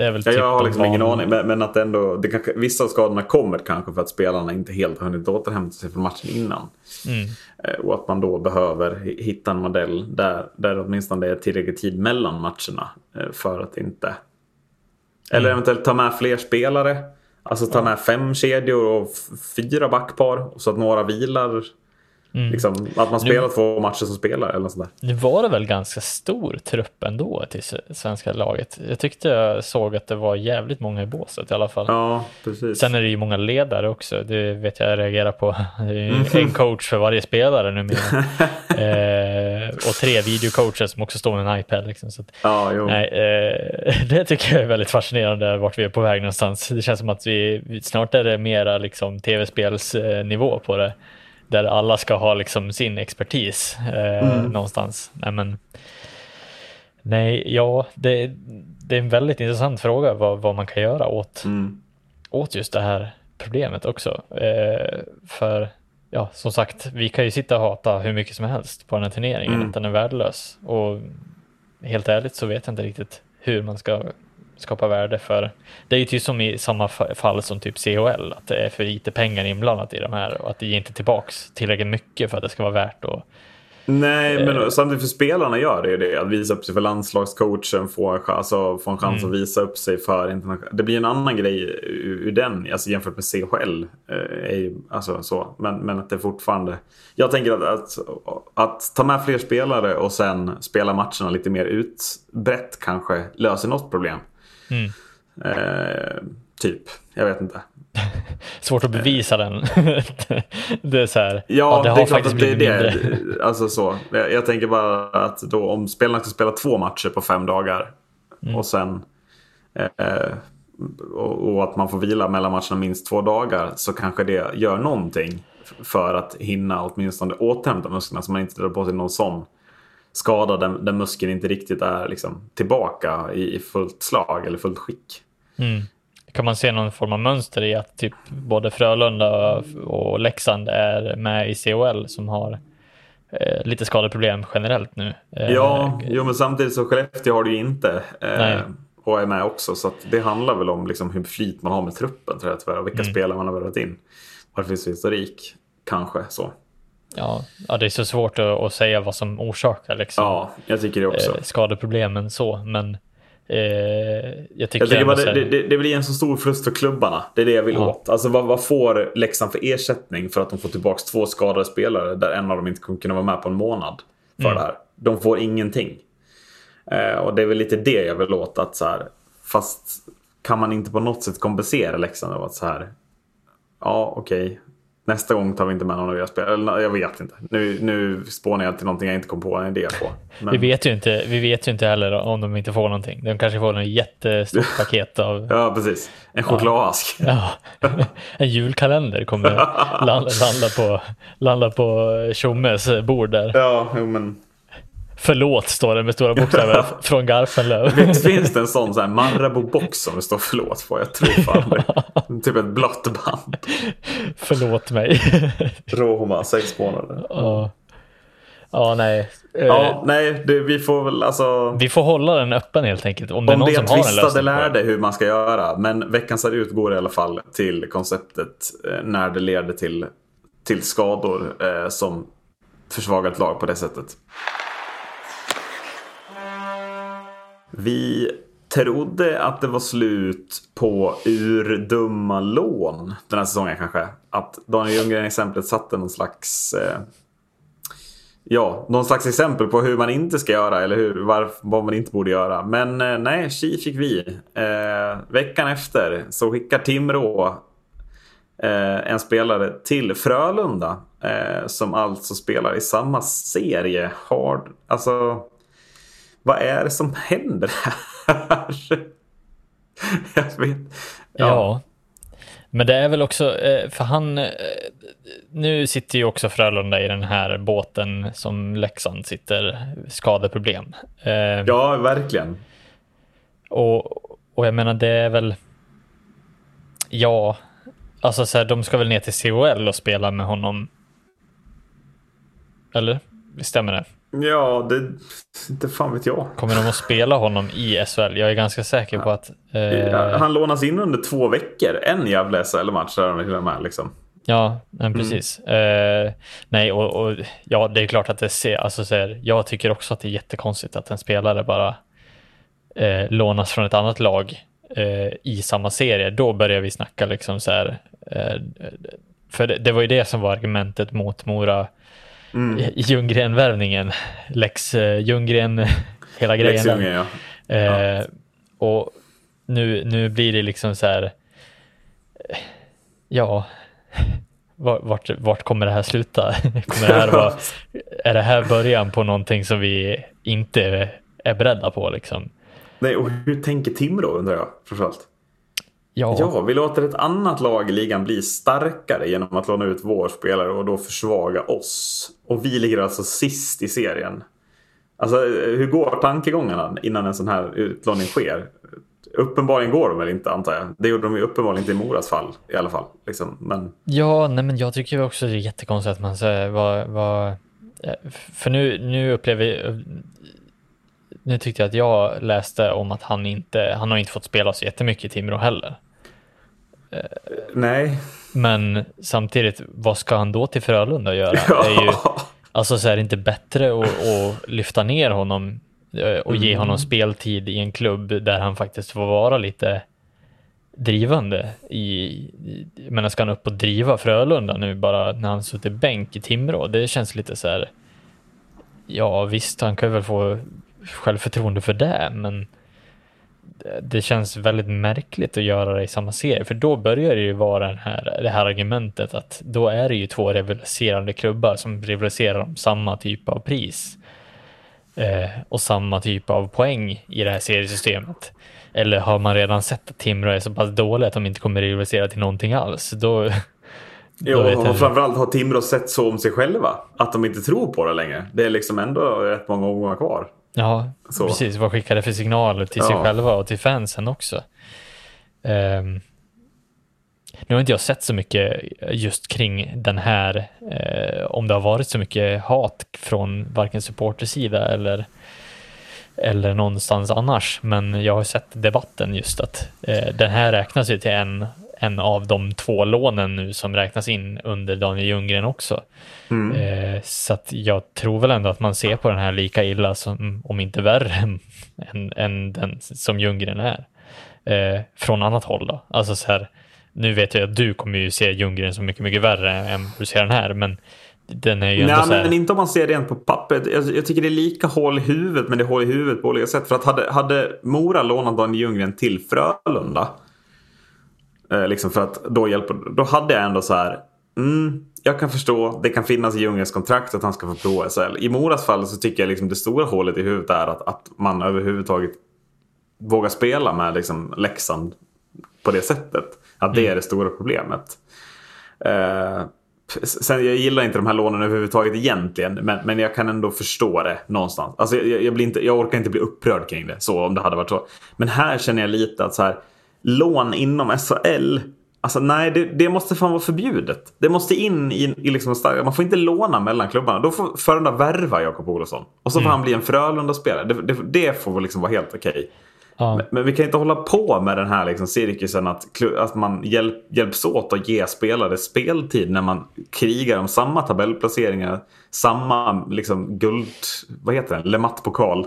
det är väl Ja, typ jag har liksom ingen aning. Men, men att ändå, det kanske, vissa av skadorna kommer kanske för att spelarna inte helt har hunnit återhämta sig från matchen innan. Mm. Eh, Och att man då behöver hi- hitta en modell där, där det åtminstone är tillräcklig tid mellan matcherna. eh, För att inte... Eller Mm. eventuellt ta med fler spelare. Alltså ta med fem kedjor och fyra backpar. Så att några vilar. Mm. Liksom, att man spelar två matcher som spelar eller något sånt där. Nu var det väl ganska stor trupp ändå till svenska laget. Jag tyckte jag såg att det var jävligt många i båset i alla fall. Ja, precis. Sen är det ju många ledare också. Det vet jag jag reagerar på. Det är ju Mm. en coach för varje spelare numera. eh, och tre videocoacher som också står med en iPad. Liksom. Så att, Ja, jo. nej, eh, det tycker jag är väldigt fascinerande vart vi är på väg någonstans. Det känns som att vi, vi snart är det mera liksom, tv-spelsnivå på det. Där alla ska ha liksom, sin expertis eh, Mm. någonstans. Nej, men, nej ja, det, det är en väldigt intressant fråga vad, vad man kan göra åt Mm. åt just det här problemet också. Eh, för ja, som sagt, vi kan ju sitta och hata hur mycket som helst på den här turneringen, Mm. att den är värdelös. Och helt ärligt så vet jag inte riktigt hur man ska skapa värde för. Det är ju typ som i samma fa- fall som typ CHL, att det är för lite pengar inblandat i de här och att det ger inte tillbaks tillräckligt mycket för att det ska vara värt att Nej, men Eh. samtidigt för spelarna gör det ju det. Att visa upp sig för landslagscoachen, få alltså, få en chans Mm. att visa upp sig för internationella... Det blir en annan grej ur, den, alltså jämfört med CHL. Eh, ju, alltså, så. Men, men att det fortfarande... Jag tänker att, att, att ta med fler spelare och sen spela matcherna lite mer utbrett kanske löser något problem. Mm. Eh, typ, jag vet inte. Svårt att bevisa den. det är så här, Ja, det det, har är klart faktiskt att det är mindre. det. Alltså så. Jag, jag tänker bara att då om spelarna ska spela två matcher på fem dagar Mm. och sen eh, och, och att man får vila mellan matcherna minst två dagar så kanske det gör någonting för att hinna åtminstone återhämta musklerna så man inte drar på sig någon sån skada där, där muskeln inte riktigt är liksom, tillbaka i, i fullt slag eller fullt skick. Mm. Kan man se någon form av mönster i att typ både Frölunda och Leksand är med i CHL som har eh, lite skadeproblem generellt nu? Eh, Ja, jo, men samtidigt så Skellefteå har det ju inte. Eh, och är med också. Så att det handlar väl om liksom hur flyt man har med truppen tror jag tyvärr. Och vilka Mm. spelare man har värvat in. Vad det finns för historik. Kanske så. Ja, ja, det är så svårt att, att säga vad som orsakar liksom, Ja, jag tycker det också. eh, skadeproblemen så, men eh, jag tycker, Jag tycker bara det, det, det, det blir en så stor förlust för klubbarna. Det är det jag vill Ja. åt. Alltså vad, vad får Leksand för ersättning för att de får tillbaka två skadade spelare där en av dem inte kommer kunna vara med på en månad för Mm. det här. De får ingenting. Eh, och det är väl lite det jag vill åt. Att så här, fast kan man inte på något sätt kompensera Leksand av att så här. Ja, okej. Nästa gång tar vi inte med någon av era spelare. Eller, Jag vet inte. Nu, nu spånar jag till någonting jag inte kom på en idé på. Men, vi, vet ju inte, vi vet ju inte heller om de inte får någonting. De kanske får en jättestort paket av Ja, precis. En chokladask. Ja, en julkalender kommer landa, landa på, landa på Tjommes bord där. Ja, men Förlåt står det med stora bokstäver från Garpenlöv. Visst finns det en sån, sån här Marabou-box som det står förlåt på? Jag tror fan det. Typ ett blått band. Förlåt mig. Roma, sex månader. Ja, ja nej. Eh, Ja, nej, det, vi får väl alltså... Vi får hålla den öppen helt enkelt. Om det är Om någon det som har en lösning lärde hur man ska göra. Men veckans ut går i alla fall till konceptet eh, när det leder till, till skador eh, som försvagar ett lag på det sättet. Vi trodde att det var slut på urdumma lån den här säsongen kanske. Att Daniel Ljunggren exemplet satte någon slags... Eh, ja, någon slags exempel på hur man inte ska göra eller hur, var, vad man inte borde göra. Men eh, nej, Chi fick vi. Eh, veckan efter så skickar Timrå eh, en spelare till Frölunda. Eh, som alltså spelar i samma serie. Hard, alltså, vad är det som händer här? Jag vet. Ja. ja. Men det är väl också, eh, för han, eh, nu sitter ju också Frölunda i den här båten som Leksand sitter, skadeproblem. Eh, ja, verkligen. Och, och jag menar, det är väl, ja, alltså så här, de ska väl ner till COL och spela med honom. Eller? Stämmer det? Ja, det inte fan vet jag. Kommer de att spela honom i SHL? Jag är ganska säker på att... Eh... Ja, han lånas in under två veckor. En jävla SHL-match där de till med liksom. Ja, men precis. Mm. Eh, nej, och, och, ja, det är klart att det ser, alltså så här, jag tycker också att det är jättekonstigt att en spelare bara eh, lånas från ett annat lag eh, i samma serie. Då börjar vi snacka liksom så här, eh, för det, det, var ju det som var argumentet mot Mora mm. Ljunggren-värvningen. Lex uh, Ljunggren, hela grejen. Lex Ljunggren, ja. Uh, ja. Och nu, nu blir det liksom så här, ja, vart, vart kommer det här sluta? Kommer det här vara, är det här början på någonting som vi inte är beredda på liksom? Nej, och hur tänker Timrå undrar jag framförallt? Ja. ja, vi låter ett annat lag i ligan bli starkare genom att låna ut vår spelare och då försvaga oss. Och vi ligger alltså sist i serien. Alltså hur går tankegångarna innan en sån här utlåning sker? Uppenbarligen går de väl inte antar jag. Det gjorde de ju uppenbarligen inte i Moras fall i alla fall. Liksom. Men... Ja, nej, men jag tycker också det är jättekonstigt att man säger vad, vad... Eh, för nu, nu upplever. Nu tyckte jag att jag läste om att han inte, han har inte fått spela så jättemycket i Timrå heller. Nej. Men samtidigt, vad ska han då till Frölunda göra? Ja. Det är ju, alltså så är det inte bättre att, att lyfta ner honom eh, och ge honom mm. speltid i en klubb där han faktiskt får vara lite drivande i, men ska han upp och driva Frölunda nu bara när han suttit bänk i Timrå? Det känns lite så här. Ja, visst, han kan väl få självförtroende för det, men det känns väldigt märkligt att göra det i samma serie, för då börjar det ju vara den här, det här argumentet att då är det ju två rivaliserande klubbar som rivaliserar om samma typ av pris eh, och samma typ av poäng i det här seriesystemet. Eller har man redan sett att Timrå är så pass dåliga att de inte kommer rivalisera till någonting alls, då Jo, och framförallt har Timrå sett så om sig själva. Att de inte tror på det längre. Det är liksom ändå rätt många omgångar kvar. Ja, så. precis. Vad skickar det för signaler till ja. sig själva och till fansen också? Um, nu har inte jag sett så mycket just kring den här, eh, om det har varit så mycket hat från varken supportersida eller, eller någonstans annars, men jag har sett debatten just att eh, den här räknas ju till en en av de två lånen nu som räknas in under Daniel Ljunggren också. Mm. Eh, så att jag tror väl ändå att man ser på den här lika illa som, om inte värre, än, än den som Ljunggren är. Eh, från annat håll då. Alltså så här, nu vet jag att du kommer ju se Ljunggren som mycket, mycket värre än du ser den här, men den är ju Nej, här... men inte om man ser rent på pappret. Jag, jag, tycker det är lika hål i huvudet, men det är hål i huvudet på olika sätt. För att hade, hade Mora lånat Daniel Ljunggren till Frölunda Eh, liksom för att då hjälper, då hade jag ändå så här. Mm, jag kan förstå, det kan finnas i Ljungrens kontrakt att han ska få prova SHL. I Moras fall så tycker jag liksom det stora hålet i huvudet är att, att man överhuvudtaget vågar spela med liksom Leksand på det sättet. Att det mm. är det stora problemet. Eh, sen, jag gillar inte de här lånen överhuvudtaget egentligen. Men, men jag kan ändå förstå det någonstans. Alltså, jag, jag, blir inte, jag orkar inte bli upprörd kring det. Så om det hade varit så. Men här känner jag lite att så här lån inom SHL. Alltså nej, det, det, måste fan vara förbjudet. Det måste in i, i liksom Man får inte låna mellan klubbarna. Då får Frölunda värva Jakob Olofsson. Och så får mm. han bli en Frölunda-spelare. Det, det, det, får liksom vara helt okej. Okay. Ja. Men, men, vi kan inte hålla på med den här liksom cirkusen att, att man hjälp, hjälps åt att ge spelare speltid när man krigar om samma tabellplaceringar. Samma liksom guld... Vad heter det? Lematt-pokal.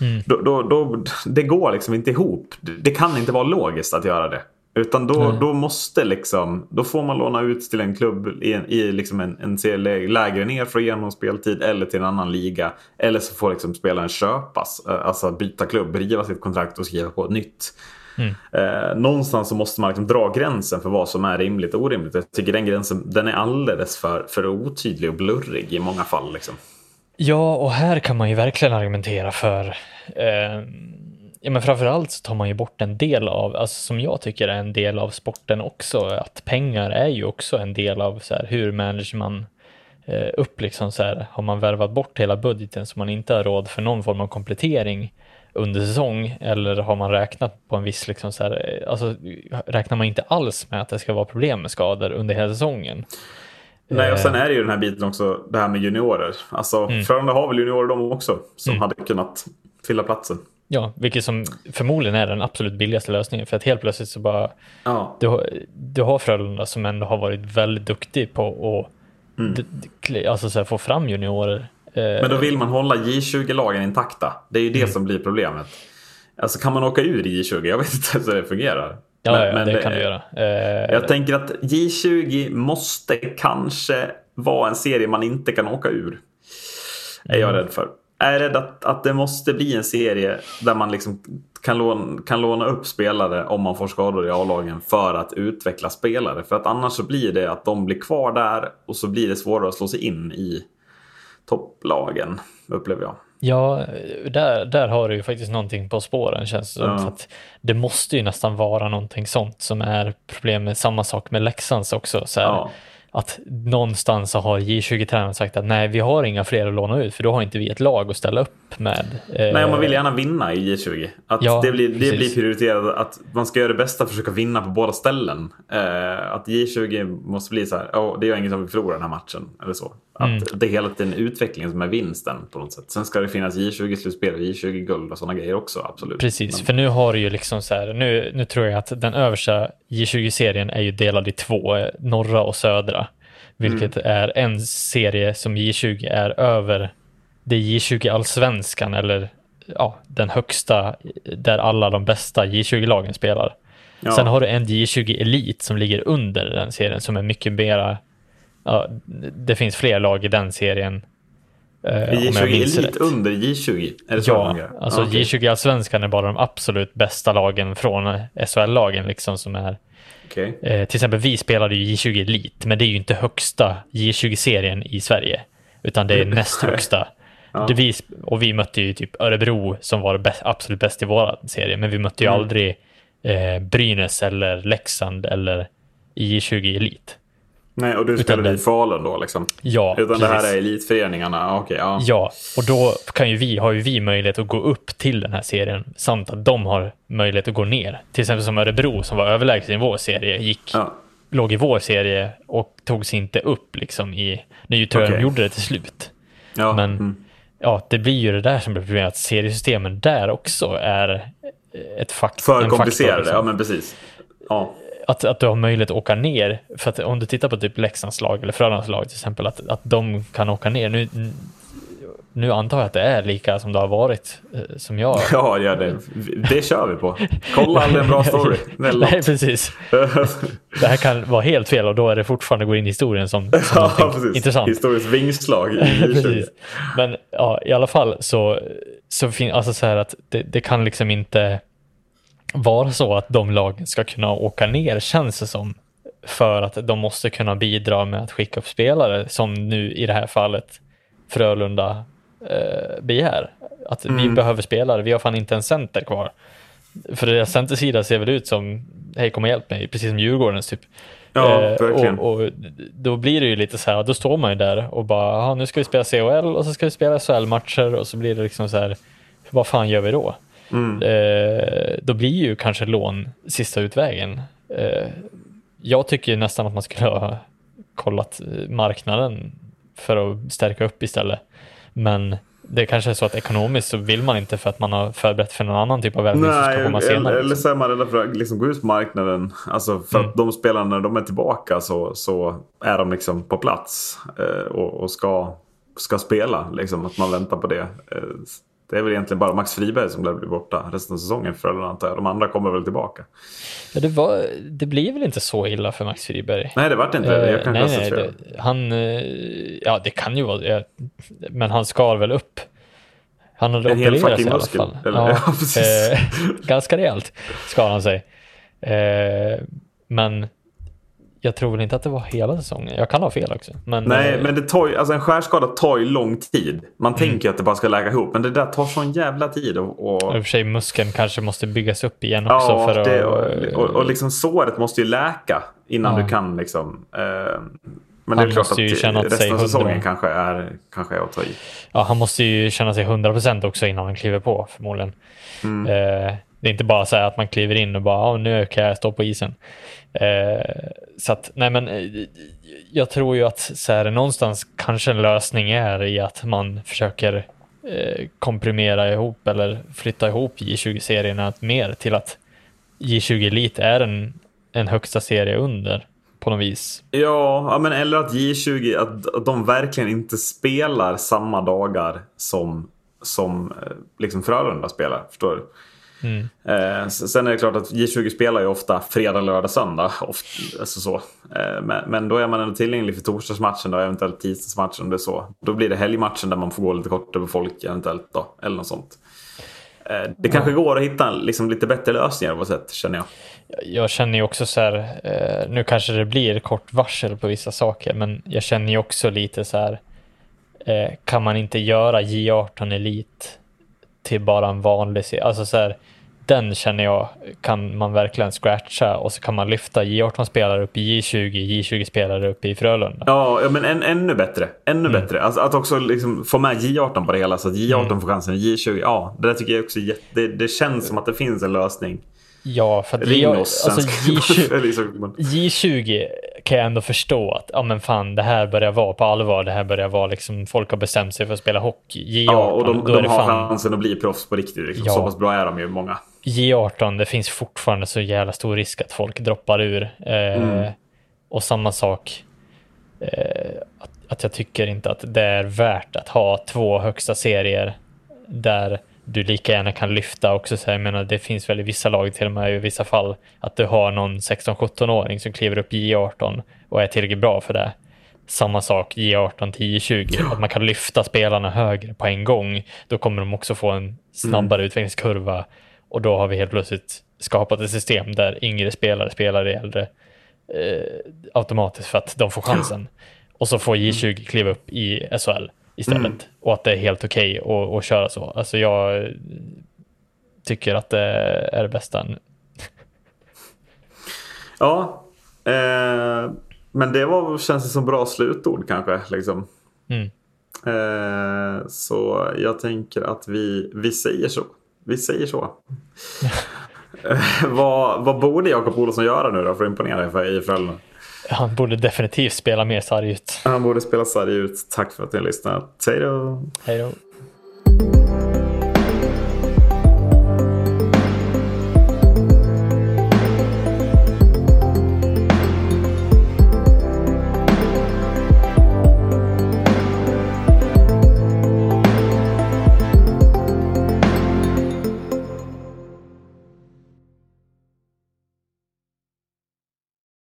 Mm. Då, då, då, det går liksom inte ihop. Det kan inte vara logiskt att göra det. Utan då, då måste liksom, då får man låna ut till en klubb i, en, i liksom en, en serie lägre ner för att ge någon speltid eller till en annan liga. Eller så får liksom spelaren köpas, eh, alltså byta klubb, riva sitt kontrakt och skriva på ett nytt. Mm. Eh, någonstans så måste man liksom dra gränsen för vad som är rimligt och orimligt. Jag tycker den gränsen den är alldeles för, för otydlig och blurrig i många fall. Liksom. Ja, och här kan man ju verkligen argumentera för eh, Ja, men framförallt så tar man ju bort en del av, alltså som jag tycker är en del av sporten också, att pengar är ju också en del av så här, hur manager man eh, upp liksom så här, har man värvat bort hela budgeten så man inte har råd för någon form av komplettering under säsong eller har man räknat på en viss, liksom så här, eh, alltså räknar man inte alls med att det ska vara problem med skador under hela säsongen. Nej, och sen är det ju den här biten också, det här med juniorer. Alltså, mm. Frölunda har väl juniorer de också som mm. hade kunnat fylla platsen. Ja, vilket som förmodligen är den absolut billigaste lösningen för att helt plötsligt så bara ja. du, har, du har Frölunda som ändå har varit väldigt duktig på att mm. alltså så här, få fram juniorer. Eh, Men då vill man hålla J20-lagen intakta. Det är ju det mm. som blir problemet. Alltså kan man åka ur J20? Jag vet inte hur det fungerar. Ja, men, ja men det, kan du göra. Eh, jag tänker att J20 måste kanske vara en serie man inte kan åka ur. Är jag mm. rädd för är rädd att, att det måste bli en serie där man liksom kan, låna, kan låna upp spelare om man får skador i A-lagen för att utveckla spelare. För att annars så blir det att de blir kvar där och så blir det svårare att slå sig in i topplagen, upplever jag. Ja, där, där har du ju faktiskt någonting på spåren känns det som. Ja. Att det måste ju nästan vara någonting sånt som är problemet. Samma sak med Leksands också. Så här, ja att någonstans så har J20-tränaren sagt att nej, vi har inga fler att låna ut för då har inte vi ett lag att ställa upp med. Eh... Nej, man vill gärna vinna i J20. Att ja, det, blir, det blir prioriterat att man ska göra det bästa för att försöka vinna på båda ställen. Eh, att J20 måste bli så här, oh, det är inget som vi förlorar den här matchen. Eller så. Att mm. det är hela tiden utvecklingen som är vinsten på något sätt. Sen ska det finnas J20-slutspel och J20-guld och sådana grejer också, absolut. Precis, Men... för nu har du ju liksom så här, nu, nu tror jag att den översta J20-serien är ju delad i två, norra och södra. Vilket mm. är en serie som J20 är över det J20 allsvenskan eller ja, den högsta där alla de bästa J20-lagen spelar. Ja. Sen har du en J20 Elit som ligger under den serien som är mycket mera ja, det finns fler lag i den serien. Eh, J20 Elit under J20? Är det så ja, alltså okay. J20 Allsvenskan är bara de absolut bästa lagen från SHL-lagen liksom som är Okay. Eh, till exempel vi spelade ju J20 Elite, men det är ju inte högsta J20-serien i Sverige, utan det är näst högsta. ja. vi, och vi mötte ju typ Örebro som var bäst, absolut bäst i vår serie, men vi mötte ju mm. aldrig eh, Brynäs eller Leksand eller J20 Elite. Nej, och du spelade i Falun då liksom? Ja, Utan precis. det här är elitföreningarna? Okay, ja. ja, och då kan ju vi, har ju vi möjlighet att gå upp till den här serien samt att de har möjlighet att gå ner. Till exempel som Örebro som var överlägset i vår serie gick, ja. låg i vår serie och tog sig inte upp liksom i, nu tror jag okay. de gjorde det till slut. Ja. Men mm. ja, det blir ju det där som blir problemet, att seriesystemen där också är ett fakt För komplicerade, liksom. ja men precis. Ja att, att du har möjlighet att åka ner. För att om du tittar på typ Leksands lag eller Frölundas lag till exempel, att, att de kan åka ner. Nu, nu antar jag att det är lika som det har varit eh, som jag. Ja, ja det, det kör vi på. Kolla aldrig en bra story. Nej, precis. Det här kan vara helt fel och då är det fortfarande gå in i historien som, som ja, intressant. Historiskt vingslag. Men ja, i alla fall så, så finns alltså så här att det, det kan liksom inte vara så att de lagen ska kunna åka ner känns det som. För att de måste kunna bidra med att skicka upp spelare som nu i det här fallet Frölunda eh, begär. Att mm. vi behöver spelare, vi har fan inte en center kvar. För deras centersida ser väl ut som, hej kom och hjälp mig, precis som Djurgårdens typ. Ja, eh, verkligen. Och, och, då blir det ju lite så här, då står man ju där och bara, nu ska vi spela CHL och så ska vi spela SHL-matcher och så blir det liksom så här, vad fan gör vi då? Mm. Eh, då blir ju kanske lån sista utvägen. Eh, jag tycker nästan att man skulle ha kollat marknaden för att stärka upp istället. Men det kanske är så att ekonomiskt så vill man inte för att man har förberett för någon annan typ av värvning som ska komma senare. Eller så är man rädd för att liksom gå ut på marknaden. Alltså för mm. att de spelarna när de är tillbaka så, så är de liksom på plats eh, och, och, ska, ska spela. Liksom, att man väntar på det. Eh, Det är väl egentligen bara Max Friberg som lär bli borta resten av säsongen för Frölunda antar jag. De andra kommer väl tillbaka. Ja, det, var, det blir väl inte så illa för Max Friberg? Nej, det vart inte det. Jag kan nej, nej, nej, det, han, eh, ja det kan ju vara, ja, men han skar väl upp. Han hade En hel fucking i alla muskel, fall. eller? Ja, Ja, precis. eh, ganska rejält skar han sig. Eh, men jag tror väl inte att det var hela säsongen. Jag kan ha fel också. Men, Nej, eh, men det tar alltså en skärskada tar ju lång tid. Man Mm. tänker att det bara ska läka ihop, men det där tar sån jävla tid. Och, och, I och för sig muskeln kanske måste byggas upp igen också. ja, för att, det, och, och, och liksom såret måste ju läka innan Ja. du kan liksom... Eh, men det Han är klart att måste ju känna att sig resten av hundra. säsongen kanske är, kanske är att ta i. ja, han måste ju känna sig 100% också innan han kliver på förmodligen. Mm. Eh, det är inte bara så här att man kliver in och bara, "Ja, nu kan jag stå på isen. Eh, så att, nej men, eh, jag tror ju att så här, någonstans kanske en lösning är i att man försöker eh, komprimera ihop eller flytta ihop J20-serierna mer till att J20 Elite är en, en högsta serie under på något vis. Ja, ja, men eller att J20, att, att de verkligen inte spelar samma dagar som, som eh, liksom Frölunda spelar. Förstår du? Mm. Eh, sen är det klart att J20 spelar ju ofta fredag, lördag, söndag. Ofta, alltså så. Eh, men, men då är man ändå tillgänglig för torsdagsmatchen och eventuellt tisdagsmatchen om det är så. Då blir det helgmatchen där man får gå lite kortare på folk eventuellt då. Eller något sånt. Eh, det kanske går att hitta liksom, lite bättre lösningar på sätt känner jag. jag känner ju också så här, nu kanske det blir kort varsel på vissa saker, men jag känner ju också lite så här, kan man inte göra J18 Elit till bara en vanlig serie? Alltså så här, den känner jag kan man verkligen scratcha och så kan man lyfta J18-spelare upp i J20, J20-spelare upp i Frölunda. Ja, men än, ännu bättre. Ännu Mm. bättre. Alltså, att också liksom få med J18 på det hela så att J18 Mm. får chansen. J20, ja. Det där tycker jag också det, det känns som att det finns en lösning. Ja, för att Ring oss. alltså sen ska- J20, eller liksom- J20 kan jag ändå förstå att ja men fan det här börjar vara på allvar. Det här börjar vara liksom folk har bestämt sig för att spela hockey. J18, Ja, och de, de har fan chansen att bli proffs på riktigt. Liksom. Ja. Så pass bra är de ju många. J18, det finns fortfarande så jävla stor risk att folk droppar ur. Eh, Mm. Och samma sak, eh, att, att jag tycker inte att det är värt att ha två högsta serier där du lika gärna kan lyfta också. Så här, jag menar, det finns väl i vissa lag till och med i vissa fall att du har någon 16-17-åring som kliver upp i J18 och är tillräckligt bra för det. Samma sak J18 till J20, att man kan lyfta spelarna högre på en gång. Då kommer de också få en snabbare utvecklingskurva och då har vi helt plötsligt skapat ett system där yngre spelare spelar i äldre eh, automatiskt för att de får chansen. Och så får J20 kliva upp i SHL istället. Mm. Och att det är helt okej att, att köra så. Alltså jag eh, tycker att det är det bästa. Ja, eh, men det var, känns det som bra slutord kanske. Liksom. Mm. Eh, så jag tänker att vi, vi säger så. Vi säger så. Eh, vad, vad borde Jakob Olsson göra nu då för att imponera för, i Frölunda? Han borde definitivt spela mer sarg ut. Han borde spela sarg ut. Tack för att ni har lyssnat. Hej då! Hej då.